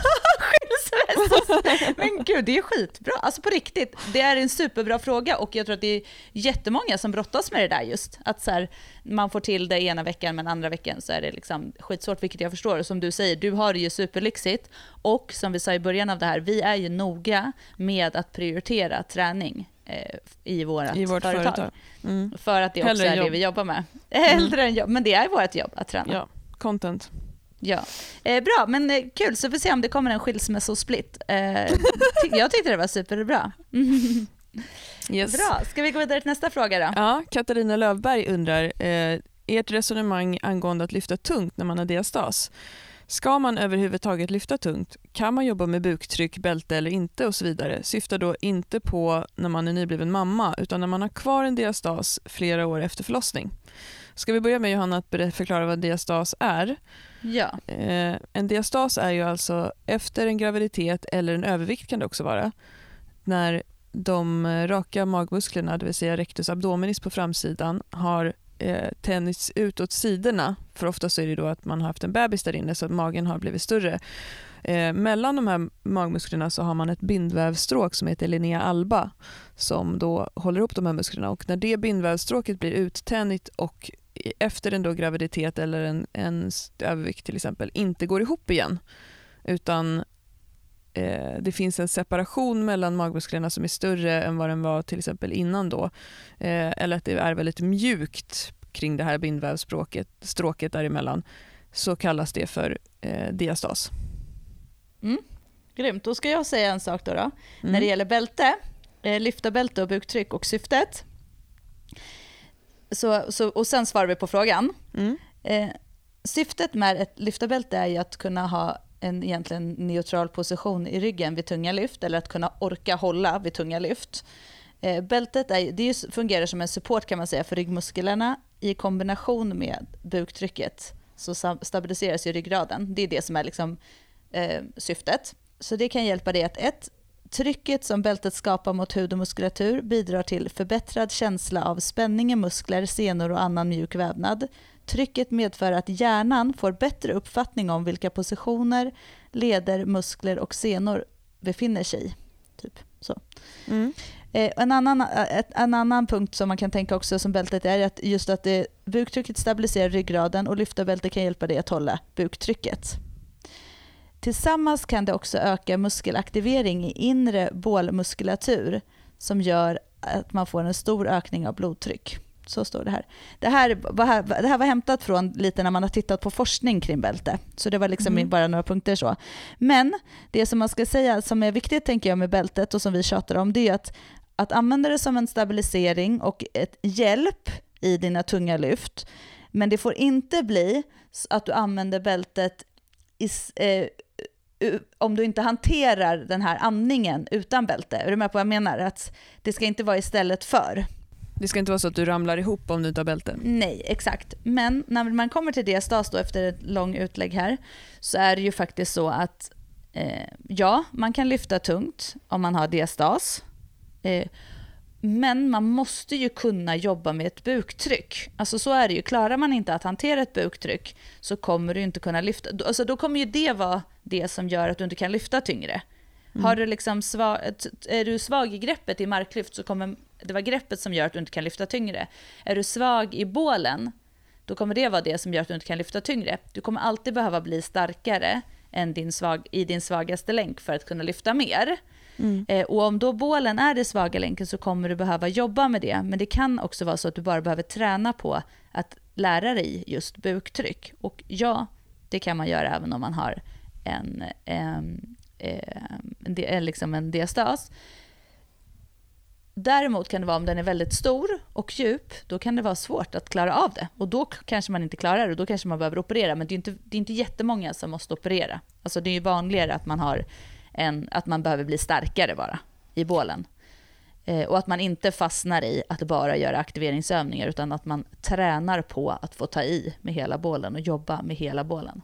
A: Men gud, det är skitbra. Alltså på riktigt, det är en superbra fråga och jag tror att det är jättemånga som brottas med det där just. Att så här, man får till det ena veckan men andra veckan så är det liksom skitsvårt, vilket jag förstår. Som du säger, du har det ju superlyxigt. Och som vi sa i början av det här, vi är ju noga med att prioritera träning i, vårat
B: I vårt företag. företag.
A: Mm. För att det också Hellre är jobb. det vi jobbar med. Hellre mm. än jobb, men det är vårt jobb att träna.
B: Ja, content.
A: Ja, eh, bra, men eh, kul. Så får vi se om det kommer en skilsmässosplit. Eh, jag tyckte det var superbra. yes. Bra, ska vi gå vidare till nästa fråga då?
B: Ja, Katarina Lövberg undrar, eh, ert resonemang angående att lyfta tungt när man har diastas. Ska man överhuvudtaget lyfta tungt? Kan man jobba med buktryck, bälte eller inte och så vidare? Syftar då inte på när man är nybliven mamma utan när man har kvar en diastas flera år efter förlossning. Ska vi börja med Johanna att förklara vad diastas är?
A: Ja.
B: Eh, en diastas är ju alltså efter en graviditet eller en övervikt kan det också vara. När de raka magmusklerna, det vill säga rectus abdominis på framsidan, har eh, tänjts ut åt sidorna. För ofta så är det då att man har haft en bebis där inne så att magen har blivit större. Eh, mellan de här magmusklerna så har man ett bindvävsstråk som heter linea alba som då håller ihop de här musklerna och när det bindvävsstråket blir uttänjt och efter en då graviditet eller en, en övervikt till exempel inte går ihop igen utan eh, det finns en separation mellan magmusklerna som är större än vad den var till exempel innan då. Eh, eller att det är väldigt mjukt kring det här bindvävsstråket stråket däremellan så kallas det för eh, diastas.
A: Mm. Grymt, då ska jag säga en sak då. då.
B: Mm.
A: När det gäller bälte, eh, lyfta bälte och buktryck och syftet. Så, så, och sen svarar vi på frågan.
B: Mm.
A: Eh, syftet med ett lyftarbälte är ju att kunna ha en egentligen neutral position i ryggen vid tunga lyft eller att kunna orka hålla vid tunga lyft. Eh, bältet är, det fungerar som en support kan man säga för ryggmusklerna i kombination med buktrycket så stabiliseras ju ryggraden. Det är det som är liksom, eh, syftet. Så det kan hjälpa dig att ett, Trycket som bältet skapar mot hud och muskulatur bidrar till förbättrad känsla av spänning i muskler, senor och annan mjuk vävnad. Trycket medför att hjärnan får bättre uppfattning om vilka positioner leder, muskler och senor befinner sig i. Typ. Så. Mm. Eh, en, annan, eh, en annan punkt som man kan tänka också som bältet är att just att det, buktrycket stabiliserar ryggraden och lyfta bältet kan hjälpa dig att hålla buktrycket. Tillsammans kan det också öka muskelaktivering i inre bålmuskulatur som gör att man får en stor ökning av blodtryck. Så står det här. Det här, var, det här var hämtat från lite när man har tittat på forskning kring bälte. Så det var liksom mm. bara några punkter så. Men det som man ska säga som är viktigt tänker jag med bältet och som vi tjatar om det är att, att använda det som en stabilisering och ett hjälp i dina tunga lyft. Men det får inte bli att du använder bältet i, eh, om du inte hanterar den här andningen utan bälte. Är du med på vad jag menar? Att det ska inte vara istället för.
B: Det ska inte vara så att du ramlar ihop om du inte har bälte?
A: Nej, exakt. Men när man kommer till diastas då efter ett lång utlägg här så är det ju faktiskt så att eh, ja, man kan lyfta tungt om man har diastas. Eh, men man måste ju kunna jobba med ett buktryck. Alltså så är det ju. Klarar man inte att hantera ett buktryck så kommer du inte kunna lyfta. Alltså då kommer ju det vara det som gör att du inte kan lyfta tyngre. Mm. Har du liksom svag, är du svag i greppet i marklyft så kommer det vara greppet som gör att du inte kan lyfta tyngre. Är du svag i bålen, då kommer det vara det som gör att du inte kan lyfta tyngre. Du kommer alltid behöva bli starkare än din svag, i din svagaste länk för att kunna lyfta mer. Mm. Eh, och om då bålen är det svaga länken så kommer du behöva jobba med det. Men det kan också vara så att du bara behöver träna på att lära dig just buktryck. Och ja, det kan man göra även om man har en, en, en, en, eh, liksom en diastas. Däremot kan det vara om den är väldigt stor och djup, då kan det vara svårt att klara av det. Och då kanske man inte klarar det och då kanske man behöver operera. Men det är inte, det är inte jättemånga som måste operera. Alltså det är ju vanligare att man, har en, att man behöver bli starkare bara i bålen. Eh, och att man inte fastnar i att bara göra aktiveringsövningar utan att man tränar på att få ta i med hela bålen och jobba med hela bålen.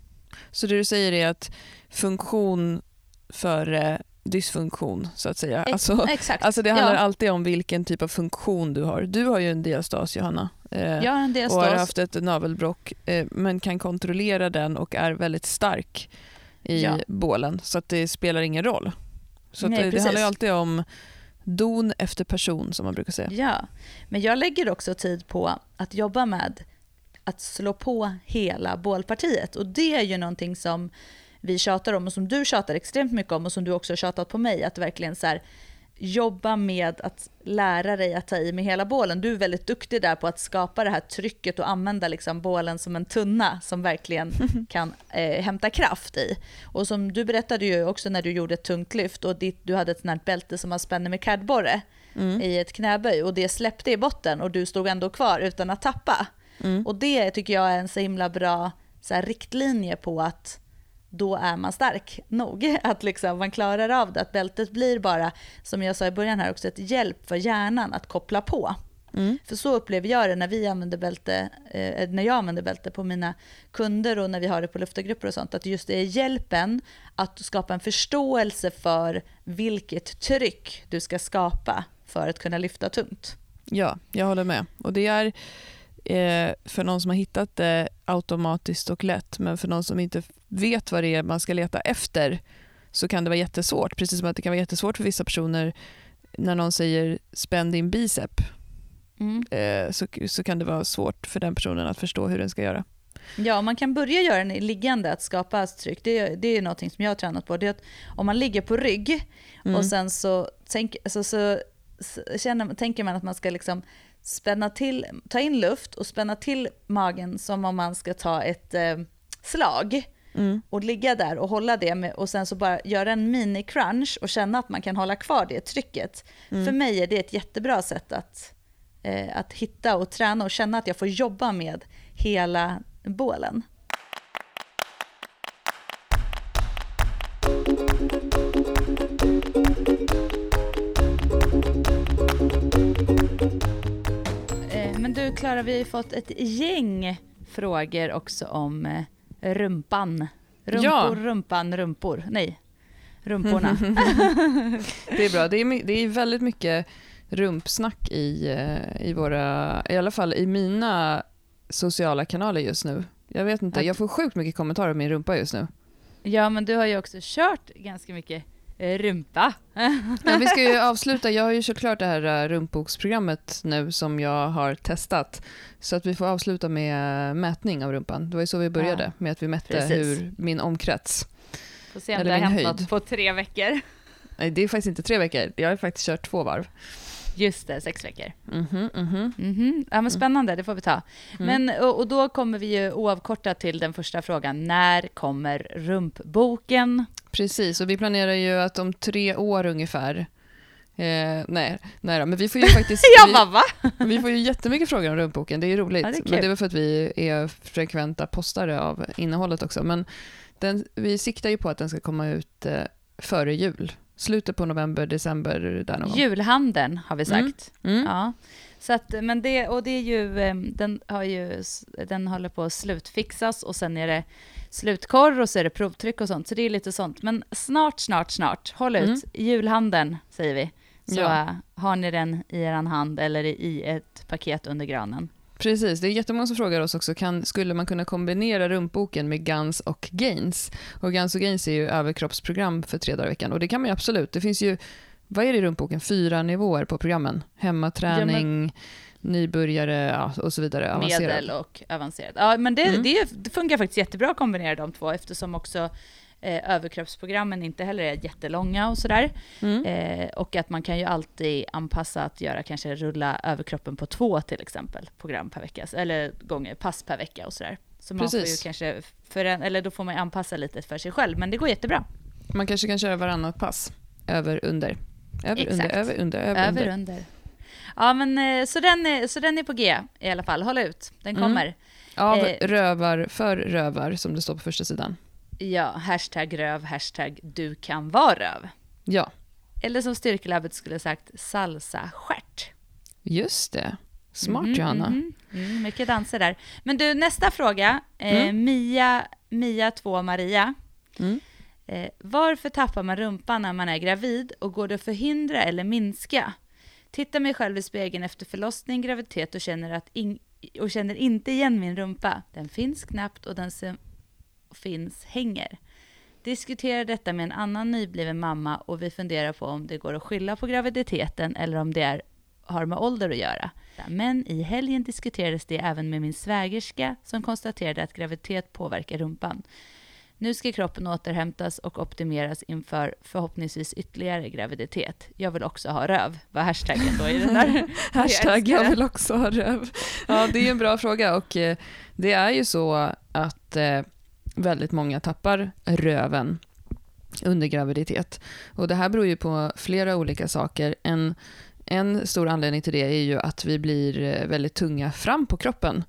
B: Så det du säger är att funktion före dysfunktion så att säga. Alltså,
A: Exakt.
B: alltså det handlar ja. alltid om vilken typ av funktion du har. Du har ju en diastas Johanna.
A: Eh, jag har en diastas.
B: Och har haft ett navelbrock eh, men kan kontrollera den och är väldigt stark i ja. bålen så att det spelar ingen roll. Så Nej, det, det handlar alltid om don efter person som man brukar säga.
A: Ja, men jag lägger också tid på att jobba med att slå på hela bålpartiet och det är ju någonting som vi tjatar om och som du tjatar extremt mycket om och som du också har tjatat på mig, att verkligen så här, jobba med att lära dig att ta i med hela bålen. Du är väldigt duktig där på att skapa det här trycket och använda liksom bålen som en tunna som verkligen kan eh, hämta kraft i. Och som du berättade ju också när du gjorde ett tungt lyft och ditt, du hade ett sånt här bälte som man spänner med kardborre mm. i ett knäböj och det släppte i botten och du stod ändå kvar utan att tappa. Mm. Och det tycker jag är en så himla bra så här, riktlinje på att då är man stark nog. Att liksom man klarar av det. Att bältet blir bara, som jag sa i början här också, ett hjälp för hjärnan att koppla på. Mm. För så upplever jag det när, vi använder bälte, eh, när jag använder bälte på mina kunder och när vi har det på luftargrupper och sånt. Att just det är hjälpen att skapa en förståelse för vilket tryck du ska skapa för att kunna lyfta tungt.
B: Ja, jag håller med. Och det är eh, för någon som har hittat det automatiskt och lätt, men för någon som inte vet vad det är man ska leta efter så kan det vara jättesvårt. Precis som att det kan vara jättesvårt för vissa personer när någon säger spänn din bicep. Mm. Eh, så, så kan det vara svårt för den personen att förstå hur den ska göra.
A: Ja, man kan börja göra den liggande, att skapa tryck. Det, det är något som jag har tränat på. Det är att om man ligger på rygg mm. och sen så, tänk, alltså, så, så känner, tänker man att man ska liksom spänna till, ta in luft och spänna till magen som om man ska ta ett eh, slag. Mm. Och ligga där och hålla det med, och sen så bara göra en mini-crunch och känna att man kan hålla kvar det trycket. Mm. För mig är det ett jättebra sätt att, eh, att hitta och träna och känna att jag får jobba med hela bålen. Eh, men du Klara, vi har fått ett gäng frågor också om eh, rumpan. Rumpor, ja. rumpan, rumpor. Nej, rumporna.
B: det är bra. Det är, det är väldigt mycket rumpsnack i, eh, i våra, i alla fall i mina sociala kanaler just nu. Jag vet inte, jag får sjukt mycket kommentarer om min rumpa just nu.
A: Ja, men du har ju också kört ganska mycket rumpa.
B: ja, vi ska ju avsluta, jag har ju kört klart det här eh, rumpboksprogrammet nu som jag har testat. Så att vi får avsluta med mätning av rumpan. Det var ju så vi började, ja, med att vi mätte precis. hur min omkrets.
A: Får se om det har hänt något på tre veckor.
B: Nej, det är faktiskt inte tre veckor. Jag har faktiskt kört två varv.
A: Just det, sex veckor. Mm -hmm, mm -hmm. Mm -hmm. Ja, men spännande, det får vi ta. Mm. Men, och, och, då kommer vi ju oavkortat till den första frågan. När kommer rumpboken?
B: Precis, och vi planerar ju att om tre år ungefär Eh, nej, nej då, men vi får ju faktiskt...
A: Jag bara, va?
B: vi får ju jättemycket frågor om rumpboken, det är roligt. Ja, det är men det är väl för att vi är frekventa postare av innehållet också. Men den, vi siktar ju på att den ska komma ut eh, före jul slutet på november, december där någon
A: Julhandeln har vi mm. sagt. Mm. Mm. Ja. Så att, men det, och det är ju, eh, den, har ju, den håller på att slutfixas och sen är det slutkorr och så är det provtryck och sånt. Så det är lite sånt. Men snart, snart, snart. Håll ut. Mm. Julhandeln säger vi. Så ja. har ni den i er hand eller i ett paket under granen.
B: Precis, det är jättemånga som frågar oss också, kan, skulle man kunna kombinera rumpboken med Guns och Gains? Och Guns och Gains är ju överkroppsprogram för tre dagar i veckan och det kan man ju absolut. Det finns ju, vad är det i rumpboken, fyra nivåer på programmen? Hemmaträning, ja, men... nybörjare ja, och så vidare.
A: Avancerad. Medel och avancerad. Ja, men det, mm. det, det funkar faktiskt jättebra att kombinera de två eftersom också eh, överkroppsprogrammen inte heller är jättelånga och sådär. Mm. Eh, och att man kan ju alltid anpassa att göra kanske rulla överkroppen på två till exempel program per vecka, eller gånger, pass per vecka och sådär. Så man Precis. får ju kanske, för en, eller då får man anpassa lite för sig själv, men det går jättebra.
B: Man kanske kan köra varannat pass, över, under. Över,
A: Exakt.
B: under, över, under, över,
A: över under. under. Ja, men eh, så den, är, så den är på G i alla fall. Håll ut, den mm. kommer. Mm.
B: Av eh, rövar, för rövar, som det står på första sidan.
A: Ja, hashtag röv, hashtag du kan vara röv.
B: Ja.
A: Eller som Styrkelabbet skulle sagt, salsa stjärt.
B: Just det. Smart mm, Johanna. Mm,
A: mm, mycket danser där. Men du, nästa fråga. Eh, mm. Mia, Mia 2 Maria. Mm. Eh, varför tappar man rumpan när man är gravid och går det att förhindra eller minska? Tittar mig själv i spegeln efter förlossning, graviditet och känner, att in, och känner inte igen min rumpa. Den finns knappt och den ser finns hänger. Diskuterar detta med en annan nybliven mamma och vi funderar på om det går att skylla på graviditeten eller om det är, har med ålder att göra. Men i helgen diskuterades det även med min svägerska som konstaterade att graviditet påverkar rumpan. Nu ska kroppen återhämtas och optimeras inför förhoppningsvis ytterligare graviditet. Jag vill också ha röv, var hashtaggen då i den där.
B: Hashtag jag vill också ha röv. Ja, det är en bra fråga och eh, det är ju så att eh, väldigt många tappar röven under graviditet. Och det här beror ju på flera olika saker. En, en stor anledning till det är ju att vi blir eh, väldigt tunga fram på kroppen.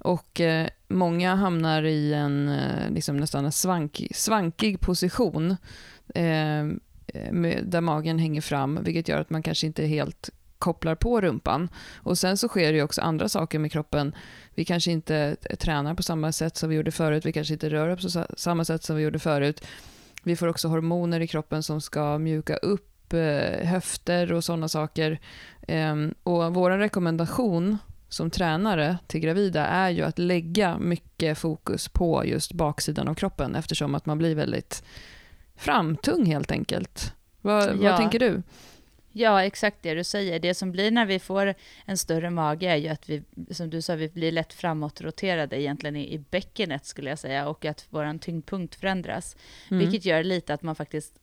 B: Och eh, många hamnar i en eh, liksom nästan en svank, svankig position eh, med, där magen hänger fram, vilket gör att man kanske inte helt kopplar på rumpan. Och sen så sker det ju också andra saker med kroppen. Vi kanske inte tränar på samma sätt som vi gjorde förut, vi kanske inte rör oss på samma sätt som vi gjorde förut. Vi får också hormoner i kroppen som ska mjuka upp eh, höfter och sådana saker. Eh, och vår rekommendation som tränare till gravida är ju att lägga mycket fokus på just baksidan av kroppen eftersom att man blir väldigt framtung helt enkelt. Vad, ja. vad tänker du?
A: Ja, exakt det du säger. Det som blir när vi får en större mage är ju att vi, som du sa, vi blir lätt framåtroterade egentligen i, i bäckenet skulle jag säga och att vår tyngdpunkt förändras. Mm. Vilket gör lite att man faktiskt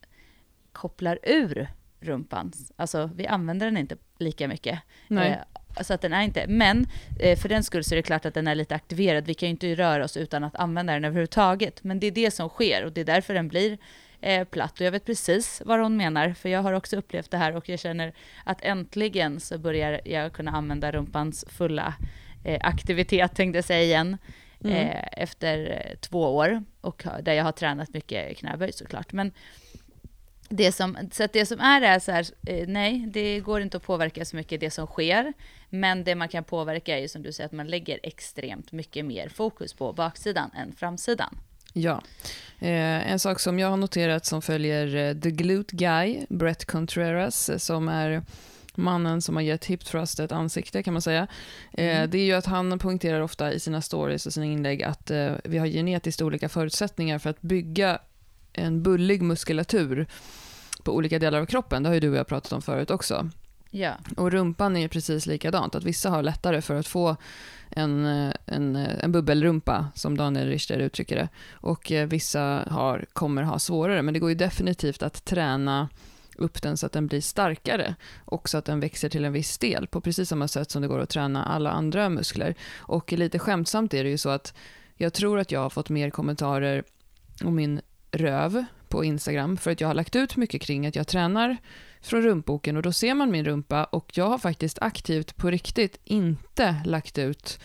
A: kopplar ur rumpan. Alltså vi använder den inte lika mycket.
B: Eh,
A: så att den är inte, men eh, för den skull så är det klart att den är lite aktiverad. Vi kan ju inte röra oss utan att använda den överhuvudtaget. Men det är det som sker och det är därför den blir eh, platt. Och jag vet precis vad hon menar, för jag har också upplevt det här och jag känner att äntligen så börjar jag kunna använda rumpans fulla eh, aktivitet, tänkte jag säga igen. Mm. Eh, efter eh, två år och där jag har tränat mycket knäböj såklart. Men det som, så att det som är är så här, eh, nej, det går inte att påverka så mycket det som sker, men det man kan påverka är ju som du säger att man lägger extremt mycket mer fokus på baksidan än framsidan.
B: Ja. Eh, en sak som jag har noterat som följer eh, The Glute Guy, Brett Contreras, eh, som är mannen som har gett hip thrust ett ansikte kan man säga. Eh, mm. Det är ju att han poängterar ofta i sina stories och sina inlägg att eh, vi har genetiskt olika förutsättningar för att bygga en bullig muskulatur på olika delar av kroppen. Det har ju du och jag pratat om förut också.
A: Ja.
B: Och rumpan är precis likadant, att vissa har lättare för att få en, eh, en, eh, en bubbelrumpa, som Daniel Richter uttrycker det. Och eh, vissa har, kommer ha svårare, men det går ju definitivt att träna upp den så att den blir starkare och så att den växer till en viss del på precis samma sätt som det går att träna alla andra muskler. Och lite skämtsamt är det ju så att jag tror att jag har fått mer kommentarer om min röv på Instagram för att jag har lagt ut mycket kring att jag tränar från rumpboken och då ser man min rumpa och jag har faktiskt aktivt på riktigt inte lagt ut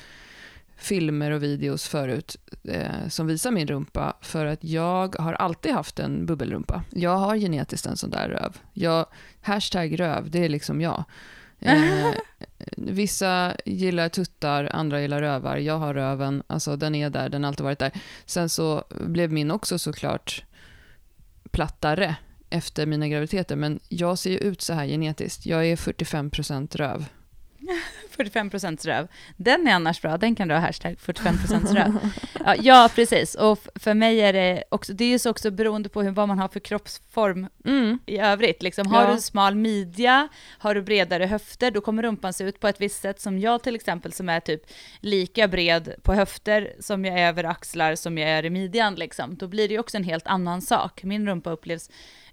B: filmer och videos förut eh, som visar min rumpa för att jag har alltid haft en bubbelrumpa. Jag har genetiskt en sån där röv. Jag, hashtag röv, det är liksom jag. Eh, vissa gillar tuttar, andra gillar rövar. Jag har röven, alltså den är där, den har alltid varit där. Sen så blev min också såklart plattare efter mina graviditeter, men jag ser ju ut så här genetiskt. Jag är 45% röv.
A: 45% röv. Den är annars bra, den kan du ha hashtag 45 röv. Ja, ja, precis. Och för mig är det också, det är ju så också beroende på hur, vad man har för kroppsform mm. i övrigt. Liksom, har ja. du smal midja, har du bredare höfter, då kommer rumpan se ut på ett visst sätt som jag till exempel, som är typ lika bred på höfter som jag är över axlar som jag är i midjan. Liksom. Då blir det ju också en helt annan sak. Min rumpa upplevs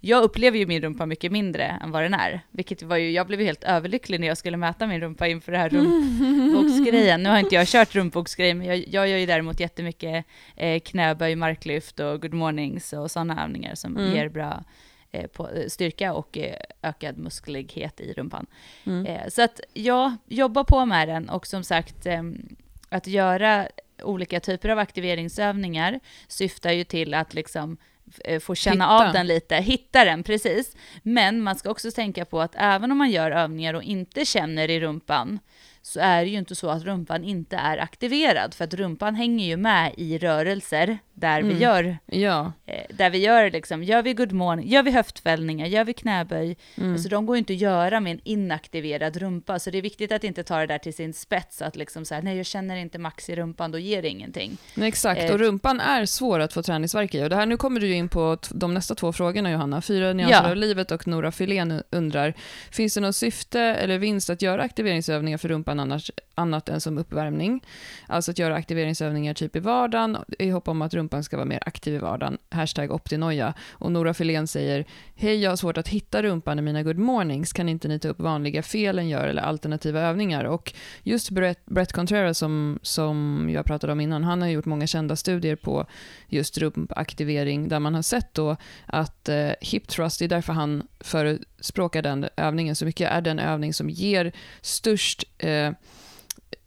A: jag upplever ju min rumpa mycket mindre än vad den är, vilket var ju, jag blev ju helt överlycklig när jag skulle mäta min rumpa inför det här rumpboxgrejen. Nu har inte jag kört rumpboxgrejen, men jag, jag gör ju däremot jättemycket eh, knäböj, marklyft och good mornings och sådana övningar som mm. ger bra eh, på, eh, styrka och eh, ökad musklighet i rumpan. Mm. Så att ja, jobba på med den och som sagt ehm, att göra olika typer av aktiveringsövningar syftar ju till att liksom Eh, få känna hitta. av den lite, hitta den precis. Men man ska också tänka på att även om man gör övningar och inte känner i rumpan, så är det ju inte så att rumpan inte är aktiverad, för att rumpan hänger ju med i rörelser där mm. vi gör,
B: ja.
A: eh, där vi gör liksom, gör vi good morning, gör vi höftfällningar, gör vi knäböj, mm. alltså de går ju inte att göra med en inaktiverad rumpa, så det är viktigt att inte ta det där till sin spets, att liksom så här, nej jag känner inte max i rumpan, då ger det ingenting.
B: Nej, exakt, eh, och rumpan är svår att få träningsverk i, och det här, nu kommer du in på de nästa två frågorna Johanna, fyra nyanser ja. av livet och Nora Filén undrar, finns det något syfte eller vinst att göra aktiveringsövningar för rumpan annars, annat än som uppvärmning? Alltså att göra aktiveringsövningar typ i vardagen, i hopp om att rumpan rumpan ska vara mer aktiv i vardagen. Hashtag optinoja. Och Nora Filén säger, hej jag har svårt att hitta rumpan i mina good mornings, kan inte ni ta upp vanliga felen gör eller alternativa övningar? Och just Brett, Brett Contreras som, som jag pratade om innan, han har gjort många kända studier på just rumpaktivering där man har sett då att eh, hip thrust, det är därför han förespråkar den övningen så mycket, är den övning som ger störst eh,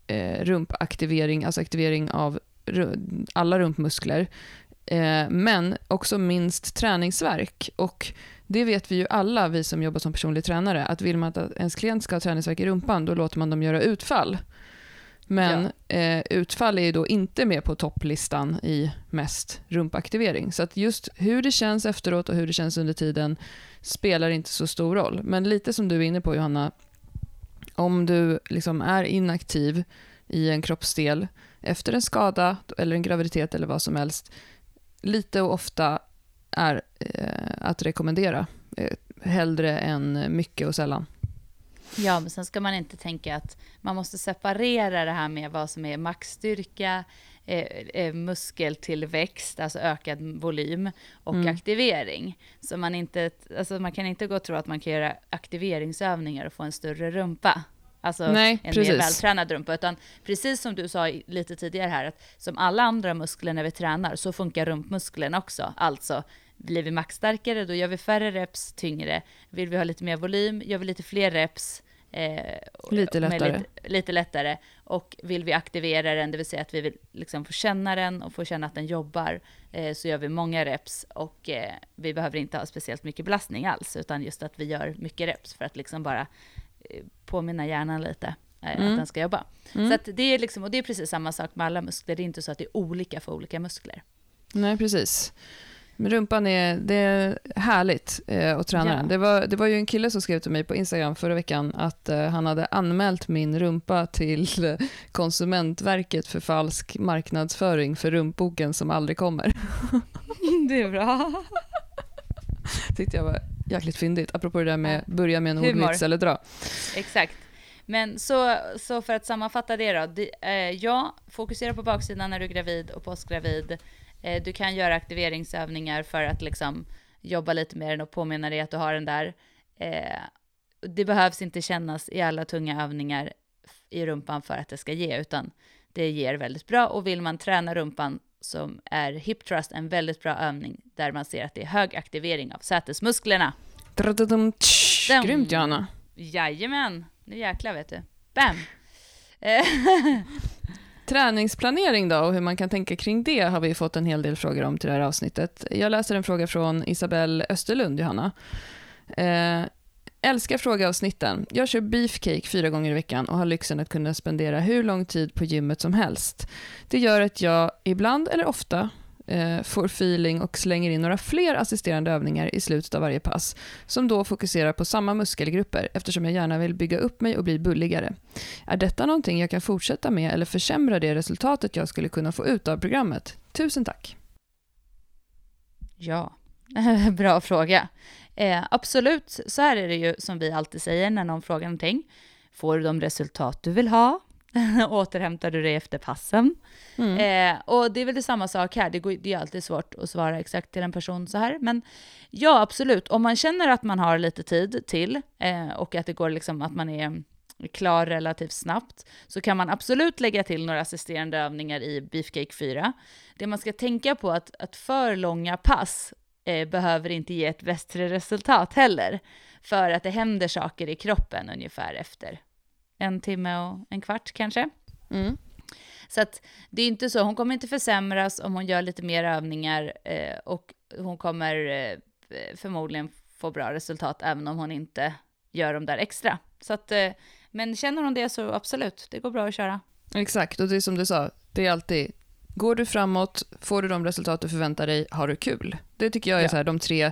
B: eh, rumpaktivering, alltså aktivering av alla rumpmuskler, eh, men också minst träningsverk. Och det vet vi ju alla, vi som jobbar som personlig tränare, att vill man att ens klient ska ha träningsverk i rumpan, då låter man dem göra utfall. Men ja. eh, utfall är ju då inte med på topplistan i mest rumpaktivering. Så att just hur det känns efteråt och hur det känns under tiden spelar inte så stor roll. Men lite som du är inne på Johanna, om du liksom är inaktiv i en kroppsdel efter en skada eller en graviditet eller vad som helst, lite och ofta är eh, att rekommendera. Eh, hellre än mycket och sällan.
A: Ja, men sen ska man inte tänka att man måste separera det här med vad som är maxstyrka, eh, eh, muskeltillväxt, alltså ökad volym, och
B: Mm.
A: aktivering. Så man, inte, alltså man kan inte gå och tro att man kan göra aktiveringsövningar och få en större rumpa. Alltså
B: Nej,
A: en
B: precis.
A: mer vältränad rumpa. Utan precis som du sa lite tidigare här, att som alla andra muskler när vi tränar, så funkar rumpmuskeln också. Alltså, blir vi maxstarkare, då gör vi färre reps, tyngre. Vill vi ha lite mer volym, gör vi lite fler reps. Eh,
B: Lite lättare.
A: Lite, lite lättare. Och vill vi aktivera den, det vill säga att vi vill liksom få känna den och få känna att den jobbar, eh, så gör vi många reps. Och eh, vi behöver inte ha speciellt mycket belastning alls, utan just att vi gör mycket reps för att liksom bara påminna hjärnan lite eh,
B: Mm.
A: att den ska jobba.
B: Mm.
A: Så det är liksom, och det är precis samma sak med alla muskler, det är inte så att det är olika för olika muskler.
B: Nej, precis. Men rumpan är, det är härligt eh, att träna
A: Ja.
B: den. Det var, det var ju en kille som skrev till mig på Instagram förra veckan att eh, han hade anmält min rumpa till eh, Konsumentverket för falsk marknadsföring för rumpboken som aldrig kommer.
A: Det är bra.
B: tyckte jag var jäkligt fyndigt, apropå det där med börja med en
A: Humor.
B: ordvits eller dra.
A: Exakt. Men så, så för att sammanfatta det då. Det, eh, ja, fokusera på baksidan när du är gravid och postgravid. Eh, du kan göra aktiveringsövningar för att liksom jobba lite med den och påminna dig att du har den där. Eh, det behövs inte kännas i alla tunga övningar i rumpan för att det ska ge, utan det ger väldigt bra. Och vill man träna rumpan som är hip thrust en väldigt bra övning där man ser att det är hög aktivering av sätesmusklerna.
B: Grymt Johanna.
A: Jajamän, nu jäklar vet du. Bam! Eh,
B: Träningsplanering då och hur man kan tänka kring det har vi fått en hel del frågor om till det här avsnittet. Jag läser en fråga från Isabelle Österlund, Johanna. Eh, älskar frågeavsnitten. Jag kör beefcake fyra gånger i veckan och har lyxen att kunna spendera hur lång tid på gymmet som helst. Det gör att jag ibland, eller ofta, eh, får feeling och slänger in några fler assisterande övningar i slutet av varje pass, som då fokuserar på samma muskelgrupper eftersom jag gärna vill bygga upp mig och bli bulligare. Är detta någonting jag kan fortsätta med eller försämra det resultatet jag skulle kunna få ut av programmet? Tusen tack.
A: ja, bra fråga. Eh, absolut, så här är det ju som vi alltid säger när någon frågar någonting. Får du de resultat du vill ha? Återhämtar du dig efter passen?
B: Mm.
A: Eh, och det är väl det samma sak här, det, går, det är alltid svårt att svara exakt till en person så här. Men ja, absolut, om man känner att man har lite tid till eh, och att det går liksom att man är klar relativt snabbt, så kan man absolut lägga till några assisterande övningar i Beefcake 4. Det man ska tänka på är att, att för långa pass eh, behöver inte ge ett bättre resultat heller, för att det händer saker i kroppen ungefär efter en timme och en kvart kanske.
B: Mm.
A: Så att det är inte så, hon kommer inte försämras om hon gör lite mer övningar eh, och hon kommer eh, förmodligen få bra resultat även om hon inte gör de där extra. Så att, eh, men känner hon det så absolut, det går bra att köra.
B: Exakt, och det är som du sa, det är alltid, går du framåt, får du de resultat du förväntar dig, har du kul. Det tycker jag är
A: Ja.
B: så här, de tre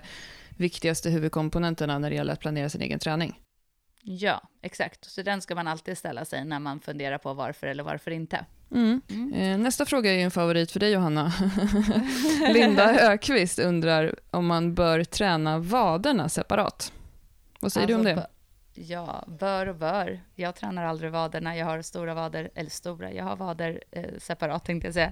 B: viktigaste huvudkomponenterna när det gäller att planera sin egen träning.
A: Ja, exakt. Så den ska man alltid ställa sig när man funderar på varför eller varför inte.
B: Mm.
A: Mm.
B: Eh, Nästa fråga är en favorit för dig Johanna. Linda Ökvist undrar om man bör träna vaderna separat. Vad säger du om
A: Alltså,
B: det?
A: Ja, bör och bör. Jag tränar aldrig vaderna. Jag har stora vader, eller stora, jag har vader eh, separat tänkte jag säga.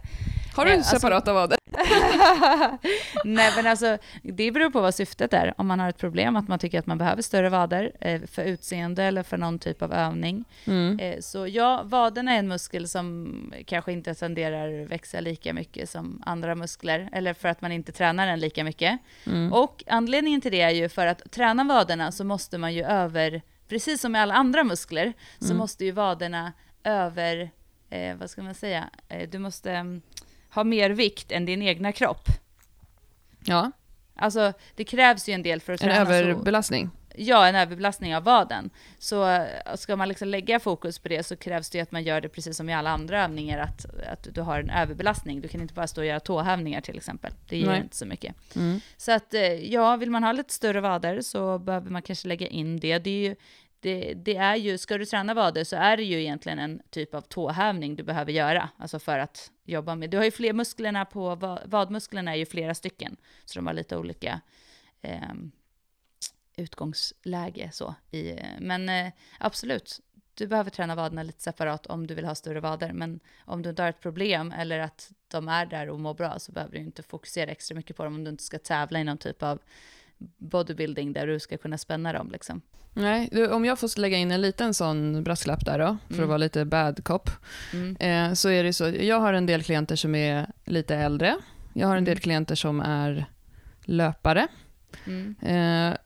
B: Har du
A: eh, alltså-
B: separata vader?
A: Nej men alltså, det beror på vad syftet är. Om man har ett problem, att man tycker att man behöver större vader eh, för utseende eller för någon typ av övning.
B: Mm.
A: Eh, så ja, vaderna är en muskel som kanske inte tenderar växa lika mycket som andra muskler, eller för att man inte tränar den lika mycket.
B: Mm.
A: Och anledningen till det är ju för att träna vaderna så måste man ju över, precis som med alla andra muskler, så
B: Mm.
A: måste ju vaderna över, eh, vad ska man säga, eh, du måste mm, ha mer vikt än din egna kropp.
B: Ja,
A: Alltså det krävs ju en del för att
B: en
A: träna så.
B: överbelastning.
A: Ja, en överbelastning av vaden. Så eh, ska man liksom lägga fokus på det så krävs det att man gör det precis som i alla andra övningar, att, att du har en överbelastning. Du kan inte bara stå och göra tåhävningar till exempel. Det ger
B: Nej.
A: inte så mycket.
B: Mm.
A: Så att eh, ja, vill man ha lite större vader så behöver man kanske lägga in det. Det är ju, det, det är ju, ska du träna vader så är det ju egentligen en typ av tåhävning du behöver göra, alltså för att jobba med. Du har ju fler musklerna på, va- vadmusklerna är ju flera stycken, så de har lite olika, ehm, utgångsläge så. I, men eh, absolut, du behöver träna vaderna lite separat om du vill ha större vader, men om du inte har ett problem eller att de är där och mår bra så behöver du inte fokusera extra mycket på dem om du inte ska tävla i någon typ av bodybuilding där du ska kunna spänna dem. Liksom.
B: Nej, du, om jag får lägga in en liten sån brasklapp där då, för mm. att vara lite bad cop, mm. eh, så är det så, jag har en del klienter som är lite äldre, jag har en del mm. klienter som är löpare. Mm. Eh,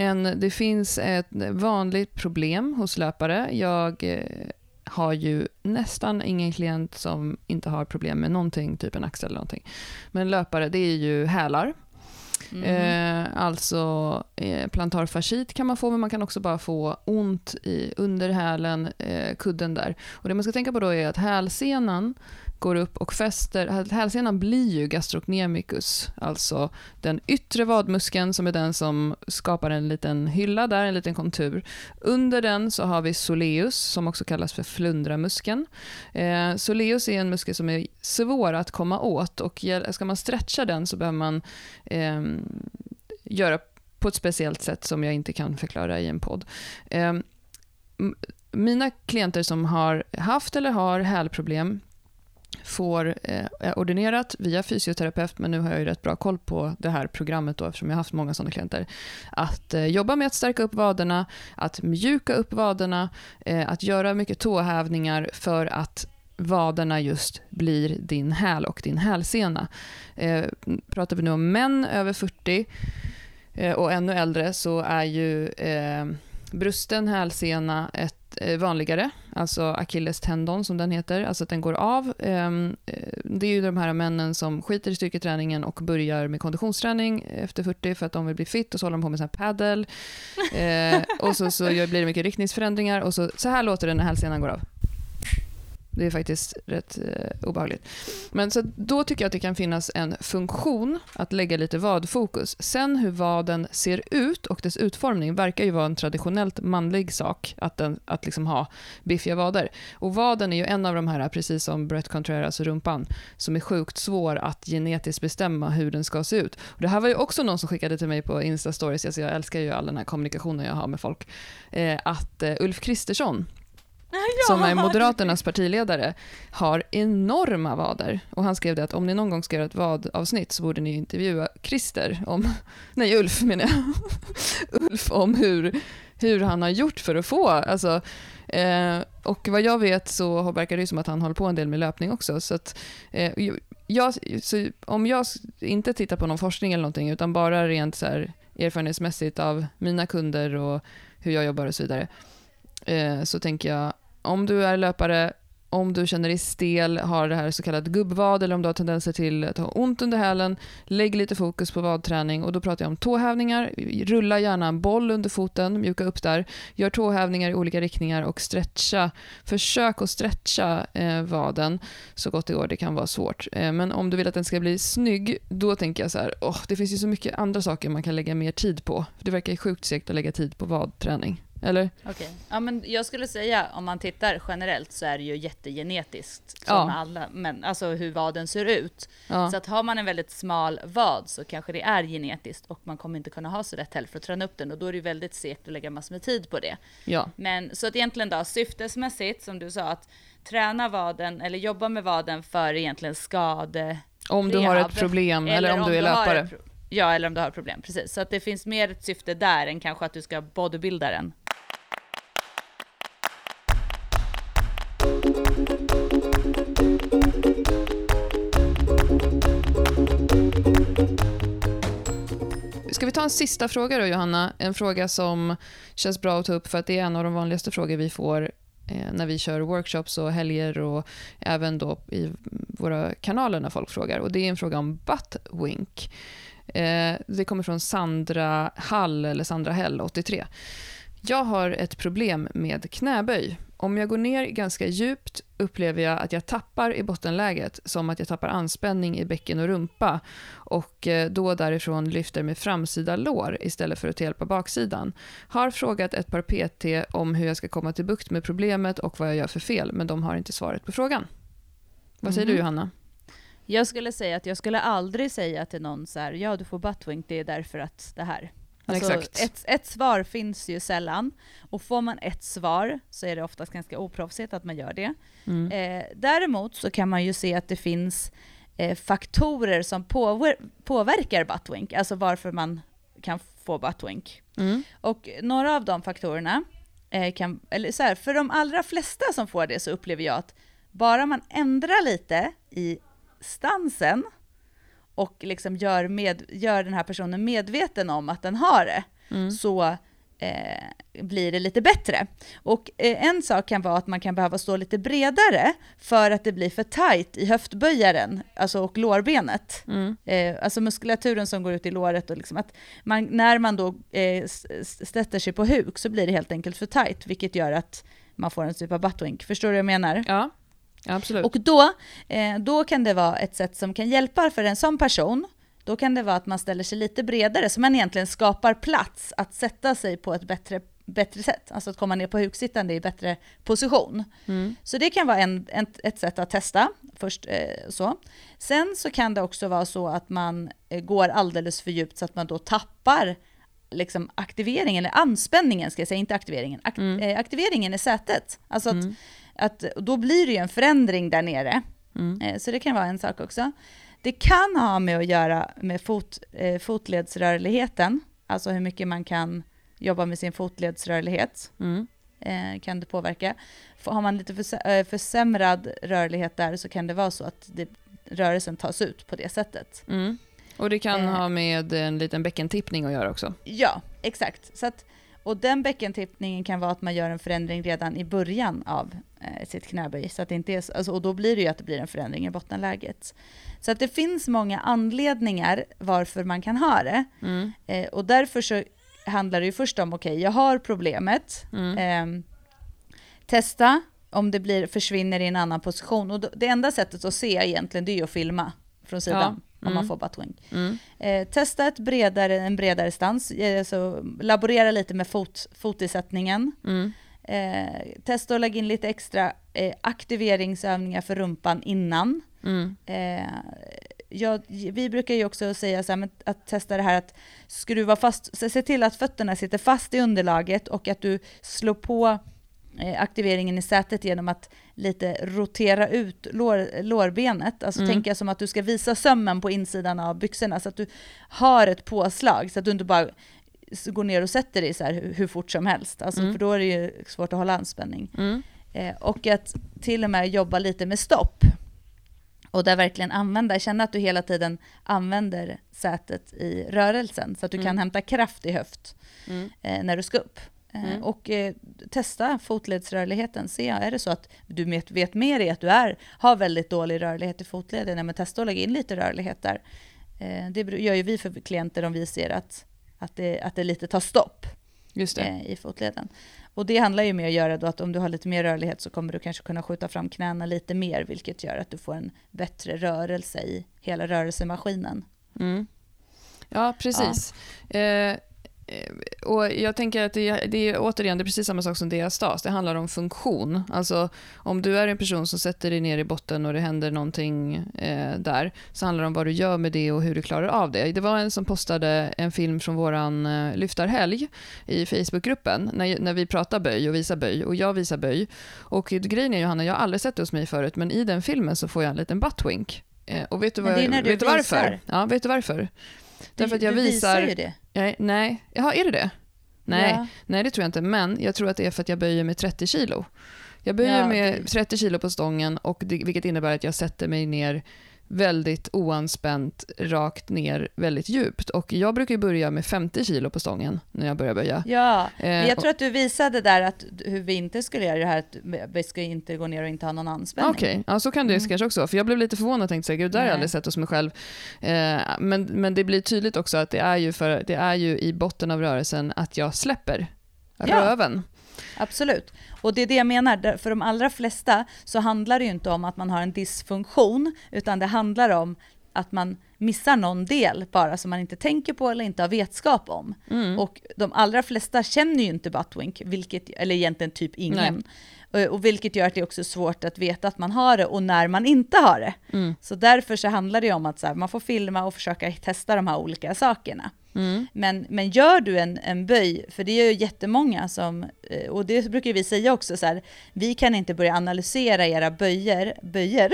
B: en, det finns ett vanligt problem hos löpare. Jag eh, har ju nästan ingen klient som inte har problem med någonting, typ en axel eller någonting. Men löpare, det är ju hälar. Mm. Eh, alltså eh, plantarfascit kan man få, men man kan också bara få ont i underhälen, eh, kudden där. Och Det man ska tänka på då är att hälsenan går upp och fäster, hälsenan blir ju gastrocnemicus, alltså den yttre vadmuskeln som är den som skapar en liten hylla där, en liten kontur. Under den så har vi soleus som också kallas för flundramuskeln. Eh, soleus är en muskel som är svår att komma åt och ska man stretcha den så behöver man eh, göra på ett speciellt sätt som jag inte kan förklara i en podd. Eh, mina klienter som har haft eller har hälproblem får eh, ordinerat via fysioterapeut, men nu har jag ju rätt bra koll på det här programmet då, eftersom jag har haft många sådana klienter, att eh, jobba med att stärka upp vaderna, att mjuka upp vaderna, eh, att göra mycket tåhävningar för att vaderna just blir din häl och din hälsena. Eh, pratar vi nu om män över 40 eh, och ännu äldre så är ju eh, brusten hälsena ett vanligare, alltså akillestendon som den heter, alltså att den går av. Ehm, eh, det är ju de här männen som skiter i styrketräningen och börjar med konditionsträning efter 40 för att de vill bli fit och så håller de på med sån här paddle. Eh, och så, så blir det mycket riktningsförändringar och så, så här låter det när hälsenan går av. Det är faktiskt rätt eh, obehagligt. Men så då tycker jag att det kan finnas en funktion att lägga lite vadfokus. Sen hur vaden ser ut och dess utformning verkar ju vara en traditionellt manlig sak att, den, att liksom ha biffiga vader. Och vaden är ju en av de här, precis som Brett Contreras rumpan, som är sjukt svår att genetiskt bestämma hur den ska se ut. Och det här var ju också någon som skickade till mig på Insta-stories, alltså jag älskar ju all den här kommunikationen jag har med folk, eh, att eh, Ulf Kristersson, som är Moderaternas partiledare, har enorma vader. Och han skrev det att om ni någon gång ska göra ett vadavsnitt så borde ni intervjua Christer, om, nej Ulf menar jag, Ulf om hur, hur han har gjort för att få, alltså, eh, och vad jag vet så verkar det som att han håller på en del med löpning också. Så att, eh, jag, så om jag inte tittar på någon forskning eller någonting, utan bara rent så här, erfarenhetsmässigt av mina kunder och hur jag jobbar och så vidare, eh, så tänker jag om du är löpare, om du känner dig stel, har det här så kallat gubbvad eller om du har tendenser till att ha ont under hälen, lägg lite fokus på vadträning och då pratar jag om tåhävningar. Rulla gärna en boll under foten, mjuka upp där. Gör tåhävningar i olika riktningar och stretcha. Försök att stretcha eh, vaden så gott det går. Det kan vara svårt. Eh, men om du vill att den ska bli snygg, då tänker jag så här, oh, det finns ju så mycket andra saker man kan lägga mer tid på. Det verkar sjukt segt att lägga tid på vadträning. Eller?
A: Okej. Okay. Ja, men jag skulle säga, om man tittar generellt så är det ju jättegenetiskt. Som ja. alla, men, alltså hur vaden ser ut. Ja. Så att har man en väldigt smal vad så kanske det är genetiskt och man kommer inte kunna ha så rätt heller för att träna upp den och då är det ju väldigt segt att lägga massor med tid på det.
B: Ja.
A: Men så att egentligen då, syftesmässigt som du sa, att träna vaden eller jobba med vaden för egentligen skade
B: om du har ett problem eller, eller om, om, du är löpare.
A: Ja, eller om du har problem, precis. Så att det finns mer ett syfte där än kanske att du ska bodybuilda den.
B: Ska vi ta en sista fråga då, Johanna? En fråga som känns bra att ta upp för att det är en av de vanligaste frågor vi får eh, när vi kör workshops och helger och även då i våra kanaler när folk frågar. Och Det är en fråga om buttwink. Eh, det kommer från Sandra Hall, eller Sandra Hell, 83. Jag har ett problem med knäböj. Om jag går ner ganska djupt upplever jag att jag tappar i bottenläget, som att jag tappar anspänning i bäcken och rumpa och eh, då därifrån lyfter med framsida lår istället för att hjälpa baksidan. Har frågat ett par PT om hur jag ska komma till bukt med problemet och vad jag gör för fel, men de har inte svaret på frågan. Vad säger mm. du mhm. Johanna?
A: Jag skulle säga att jag skulle aldrig säga till någon så här, ja du får buttwink, det är därför att det här. Alltså,
B: Exakt.
A: ett, ett svar finns ju sällan. Och får man ett svar så är det oftast ganska oproffsigt att man gör det.
B: Mm.
A: Eh, däremot så kan man ju se att det finns eh, faktorer som påver påverkar buttwink, alltså varför man kan få buttwink.
B: Mm.
A: Och några av de faktorerna eh, kan, eller så här, för de allra flesta som får det så upplever jag att bara man ändrar lite i stansen och liksom gör, med, gör den här personen medveten om att den har det,
B: Mm.
A: så eh, blir det lite bättre. Och eh, en sak kan vara att man kan behöva stå lite bredare för att det blir för tight i höftböjaren, alltså och lårbenet.
B: Mm.
A: Eh, alltså muskulaturen som går ut i låret och liksom att man, när man då eh, sätter sig på huk så blir det helt enkelt för tight, vilket gör att man får en typ av buttwink. Förstår du vad jag menar?
B: Ja, absolut.
A: Och då, eh, då kan det vara ett sätt som kan hjälpa för en sån person. Då kan det vara att man ställer sig lite bredare, så man egentligen skapar plats att sätta sig på ett bättre, bättre sätt. Alltså att komma ner på huksittande i bättre position.
B: Mm.
A: Så det kan vara en, en, ett sätt att testa. Först, eh, så. Sen så kan det också vara så att man eh, går alldeles för djupt så att man då tappar liksom aktiveringen, eller anspänningen ska jag säga, inte aktiveringen. Ak
B: Mm.
A: eh, aktiveringen i sätet. Alltså att,
B: Mm.
A: Att då blir det ju en förändring där nere.
B: Mm.
A: Eh, Så det kan vara en sak också. Det kan ha med att göra med fot, eh, fotledsrörligheten, alltså hur mycket man kan jobba med sin fotledsrörlighet.
B: Mm.
A: Eh, kan det påverka. För har man lite eh, försämrad rörlighet där så kan det vara så att det, rörelsen tas ut på det sättet.
B: Mm. Och det kan
A: Eh.
B: ha med en liten bäckentippning att göra också.
A: Ja, exakt. Så att, och den bäckentippningen kan vara att man gör en förändring redan i början av eh, sitt knäböj. Så att det inte är, så- alltså, och då blir det ju att det blir en förändring i bottenläget. Så att det finns många anledningar varför man kan ha det.
B: Mm.
A: Eh, och därför så handlar det ju först om, okej, jag har problemet.
B: Mm.
A: Ehm, testa om det blir, försvinner i en annan position. Och då, det enda sättet att se egentligen det är ju att filma från sidan
B: Ja,
A: om
B: mm.
A: man får buttwink.
B: Mm.
A: Eh, testa ett bredare, en bredare stans, eh, så laborera lite med fot, fotisättningen.
B: Mm.
A: Eh, testa att lägga in lite extra eh, aktiveringsövningar för rumpan innan.
B: Mm.
A: Eh, jag, vi brukar ju också säga så här, att testa det här att skruva fast, se se till att fötterna sitter fast i underlaget och att du slår på eh, aktiveringen i sätet genom att lite rotera ut lår, lårbenet. Alltså
B: Mm.
A: tänka som att du ska visa sömmen på insidan av byxorna så att du har ett påslag så att du inte bara går ner och sätter dig så här hur, hur fort som helst. Alltså,
B: Mm.
A: För då är det ju svårt att hålla anspänning.
B: Mm.
A: Eh, och att till och med jobba lite med stopp. Och där verkligen använda, känna att du hela tiden använder sätet i rörelsen så att du
B: Mm.
A: kan hämta kraft i höft
B: Mm.
A: eh, när du ska upp. Eh,
B: Mm.
A: Och eh, testa fotledsrörligheten. Se, är det så att du vet, vet med dig att du är, har väldigt dålig rörlighet i fotleden, ja, men testa att lägga in lite rörlighet där. Eh, det gör ju vi för klienter om vi ser att, att, det, att det lite tar stopp eh, i fotleden. Och det handlar ju med att göra då att om du har lite mer rörlighet så kommer du kanske kunna skjuta fram knäna lite mer, vilket gör att du får en bättre rörelse i hela rörelsemaskinen.
B: Mm. Ja, precis. Eh, eh, och jag tänker att det, det är återigen det är precis samma sak som diastas. Det handlar om funktion. Alltså om du är en person som sätter dig ner i botten och det händer någonting eh, där så handlar det om vad du gör med det och hur du klarar av det. Det var en som postade en film från våran eh, lyftarhelg i Facebookgruppen när, när vi pratar böj och visar böj och jag visar böj. Och grejen är Johanna, jag har aldrig sett det hos mig förut men i den filmen så får jag en liten buttwink. Eh, och vet du, vad,
A: du
B: vet du varför? Ja, vet du varför? Därför att jag visar...
A: visar
B: Nej. Jaha, är det det? Nej,
A: Ja.
B: nej, det tror jag inte. Men jag tror att det är för att jag böjer med 30 kilo. Jag böjer
A: Ja,
B: med
A: det-
B: 30 kilo på stången, och det, vilket innebär att jag sätter mig ner väldigt oanspänt, rakt ner, väldigt djupt. Och jag brukar börja med 50 kilo på stången när jag börjar böja.
A: Ja, men
B: Eh,
A: jag tror att du visade där att hur vi inte skulle göra det här, att vi ska inte gå ner och inte ha någon anspänning.
B: Okej, ja, så kan det
A: Mm.
B: kanske också. För jag blev lite förvånad och tänkte så här, gud, där har jag aldrig sett hos mig själv. Eh, men, men det blir tydligt också att det är, ju för, det är ju i botten av rörelsen att jag släpper
A: Ja.
B: röven.
A: Absolut. Och det är det jag menar, för de allra flesta så handlar det ju inte om att man har en dysfunktion, utan det handlar om att man missar någon del bara som man inte tänker på eller inte har vetskap om.
B: Mm.
A: Och de allra flesta känner ju inte buttwink, vilket, eller egentligen typ ingen. Och, och vilket gör att det är också svårt att veta att man har det och när man inte har det.
B: Mm.
A: Så därför så handlar det om att så här, man får filma och försöka testa de här olika sakerna.
B: Mm.
A: Men, men gör du en, en böj, för det är ju jättemånga som, eh, och det brukar vi säga också så här, vi kan inte börja analysera era böjer, böjer?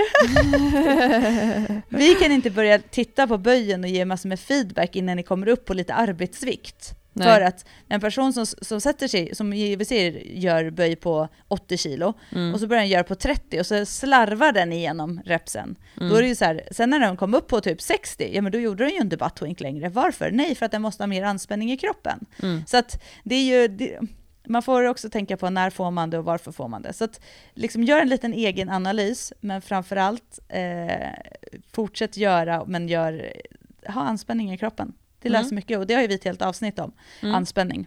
A: vi kan inte börja titta på böjen och ge massor med feedback innan ni kommer upp på lite arbetsvikt.
B: Nej.
A: För att en person som, som sätter sig, som vi ser gör böj på 80 kilo,
B: Mm.
A: och så börjar den göra på 30 och så slarvar den igenom repsen.
B: Mm.
A: Då är det ju så här, sen när den kom upp på typ 60, ja men då gjorde den ju inte butt längre. Varför? Nej, för att den måste ha mer anspänning i kroppen.
B: Mm.
A: Så att det är ju, det, man får också tänka på när får man det och varför får man det. Så att liksom gör en liten egen analys, men framförallt eh, fortsätt göra, men gör, ha anspänning i kroppen. Det
B: Mm.
A: löser mycket och det har ju vi ett helt avsnitt om,
B: Mm.
A: anspänning.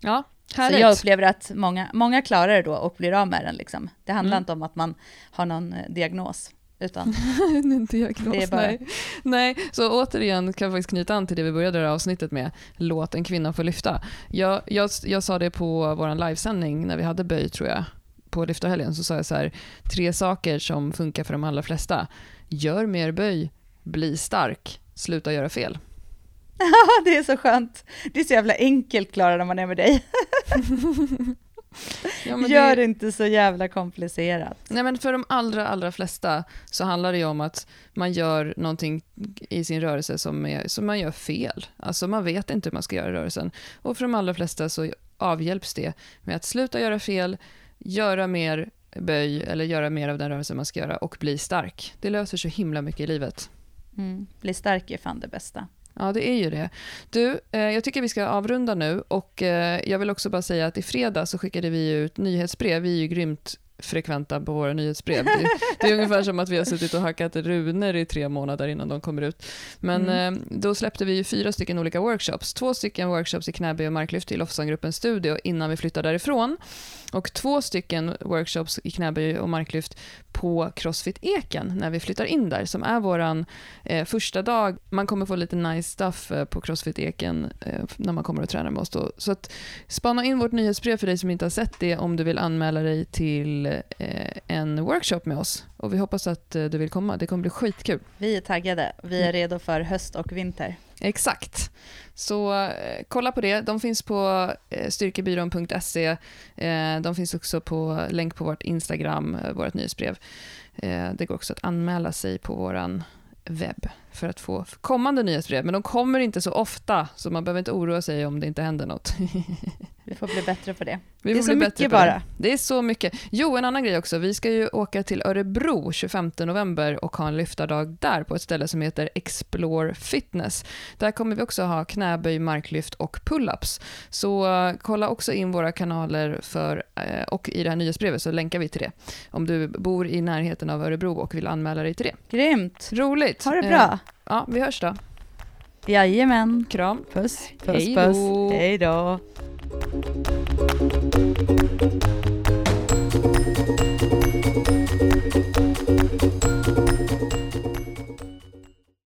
B: Ja,
A: Så
B: härligt.
A: jag upplever att många, många klarar det då och blir av med den. Liksom. Det handlar
B: Mm.
A: inte om att man har någon eh, diagnos, utan
B: en diagnos,
A: Det är bara-
B: nej. nej. Så återigen kan jag faktiskt knyta an till det vi började det här avsnittet med. Låt en kvinna få lyfta. Jag, jag, jag sa det på vår livesändning när vi hade böj tror jag, på lyftarhelgen. Så sa jag så här, tre saker som funkar för de allra flesta. Gör mer böj, bli stark, sluta göra fel.
A: Det är så skönt. Det är så jävla enkelt Klara när man är med dig.
B: Ja, men
A: Gör
B: det,
A: det inte så jävla komplicerat.
B: nej, men för de allra, allra flesta så handlar det ju om att man gör någonting i sin rörelse som, är, som man gör fel. Alltså man vet inte hur man ska göra rörelsen. Och för de allra flesta så avhjälps det med att sluta göra fel, göra mer böj eller göra mer av den rörelse man ska göra och bli stark. Det löser så himla mycket i livet.
A: Mm. Bli stark är fan det bästa.
B: Ja, det är ju det. Du, eh, jag tycker vi ska avrunda nu och eh, jag vill också bara säga att i fredag så skickade vi ut nyhetsbrev. Vi är ju grymt frekventa på våra nyhetsbrev. Det, det är ungefär som att vi har suttit och hackat runor i tre månader innan de kommer ut. Men
A: Mm.
B: eh, då släppte vi ju fyra stycken olika workshops. Två stycken workshops i knäböj och marklyft i Lofsangruppens studio innan vi flyttade därifrån. Och två stycken workshops i knäböj och marklyft på Crossfit Eken när vi flyttar in där, som är våran eh, första dag. Man kommer få lite nice stuff eh, på Crossfit Eken eh, när man kommer och tränar med oss då. Så att spana in vårt nyhetsbrev för dig som inte har sett det om du vill anmäla dig till eh, en workshop med oss. Och vi hoppas att eh, du vill komma. Det kommer bli skitkul.
A: Vi är taggade. Vi är redo för höst och vinter.
B: Exakt. Så eh, kolla på det. De finns på eh, styrkebyrån.se. Eh, de finns också på länk på vårt Instagram, eh, vårt nyhetsbrev. Eh, det går också att anmäla sig på vår webb för att få kommande nyhetsbrev. Men de kommer inte så ofta, så man behöver inte oroa sig om det inte händer något.
A: Vi får bli bättre på det.
B: Vi
A: det är så mycket bara.
B: Det. det är så mycket. Jo, en annan grej också. Vi ska ju åka till Örebro 25 november och ha en lyftardag där på ett ställe som heter Explore Fitness. Där kommer vi också ha knäböj, marklyft och pull-ups. Så eh, kolla också in våra kanaler för, eh, och i det här nyhetsbrevet så länkar vi till det. Om du bor i närheten av Örebro och vill anmäla dig till det.
A: Grymt.
B: Roligt!
A: Ha det bra.
B: Ja, vi hörs då.
A: Jajamän.
B: Kram.
A: Puss, puss,
B: Hej
A: puss. Hej då.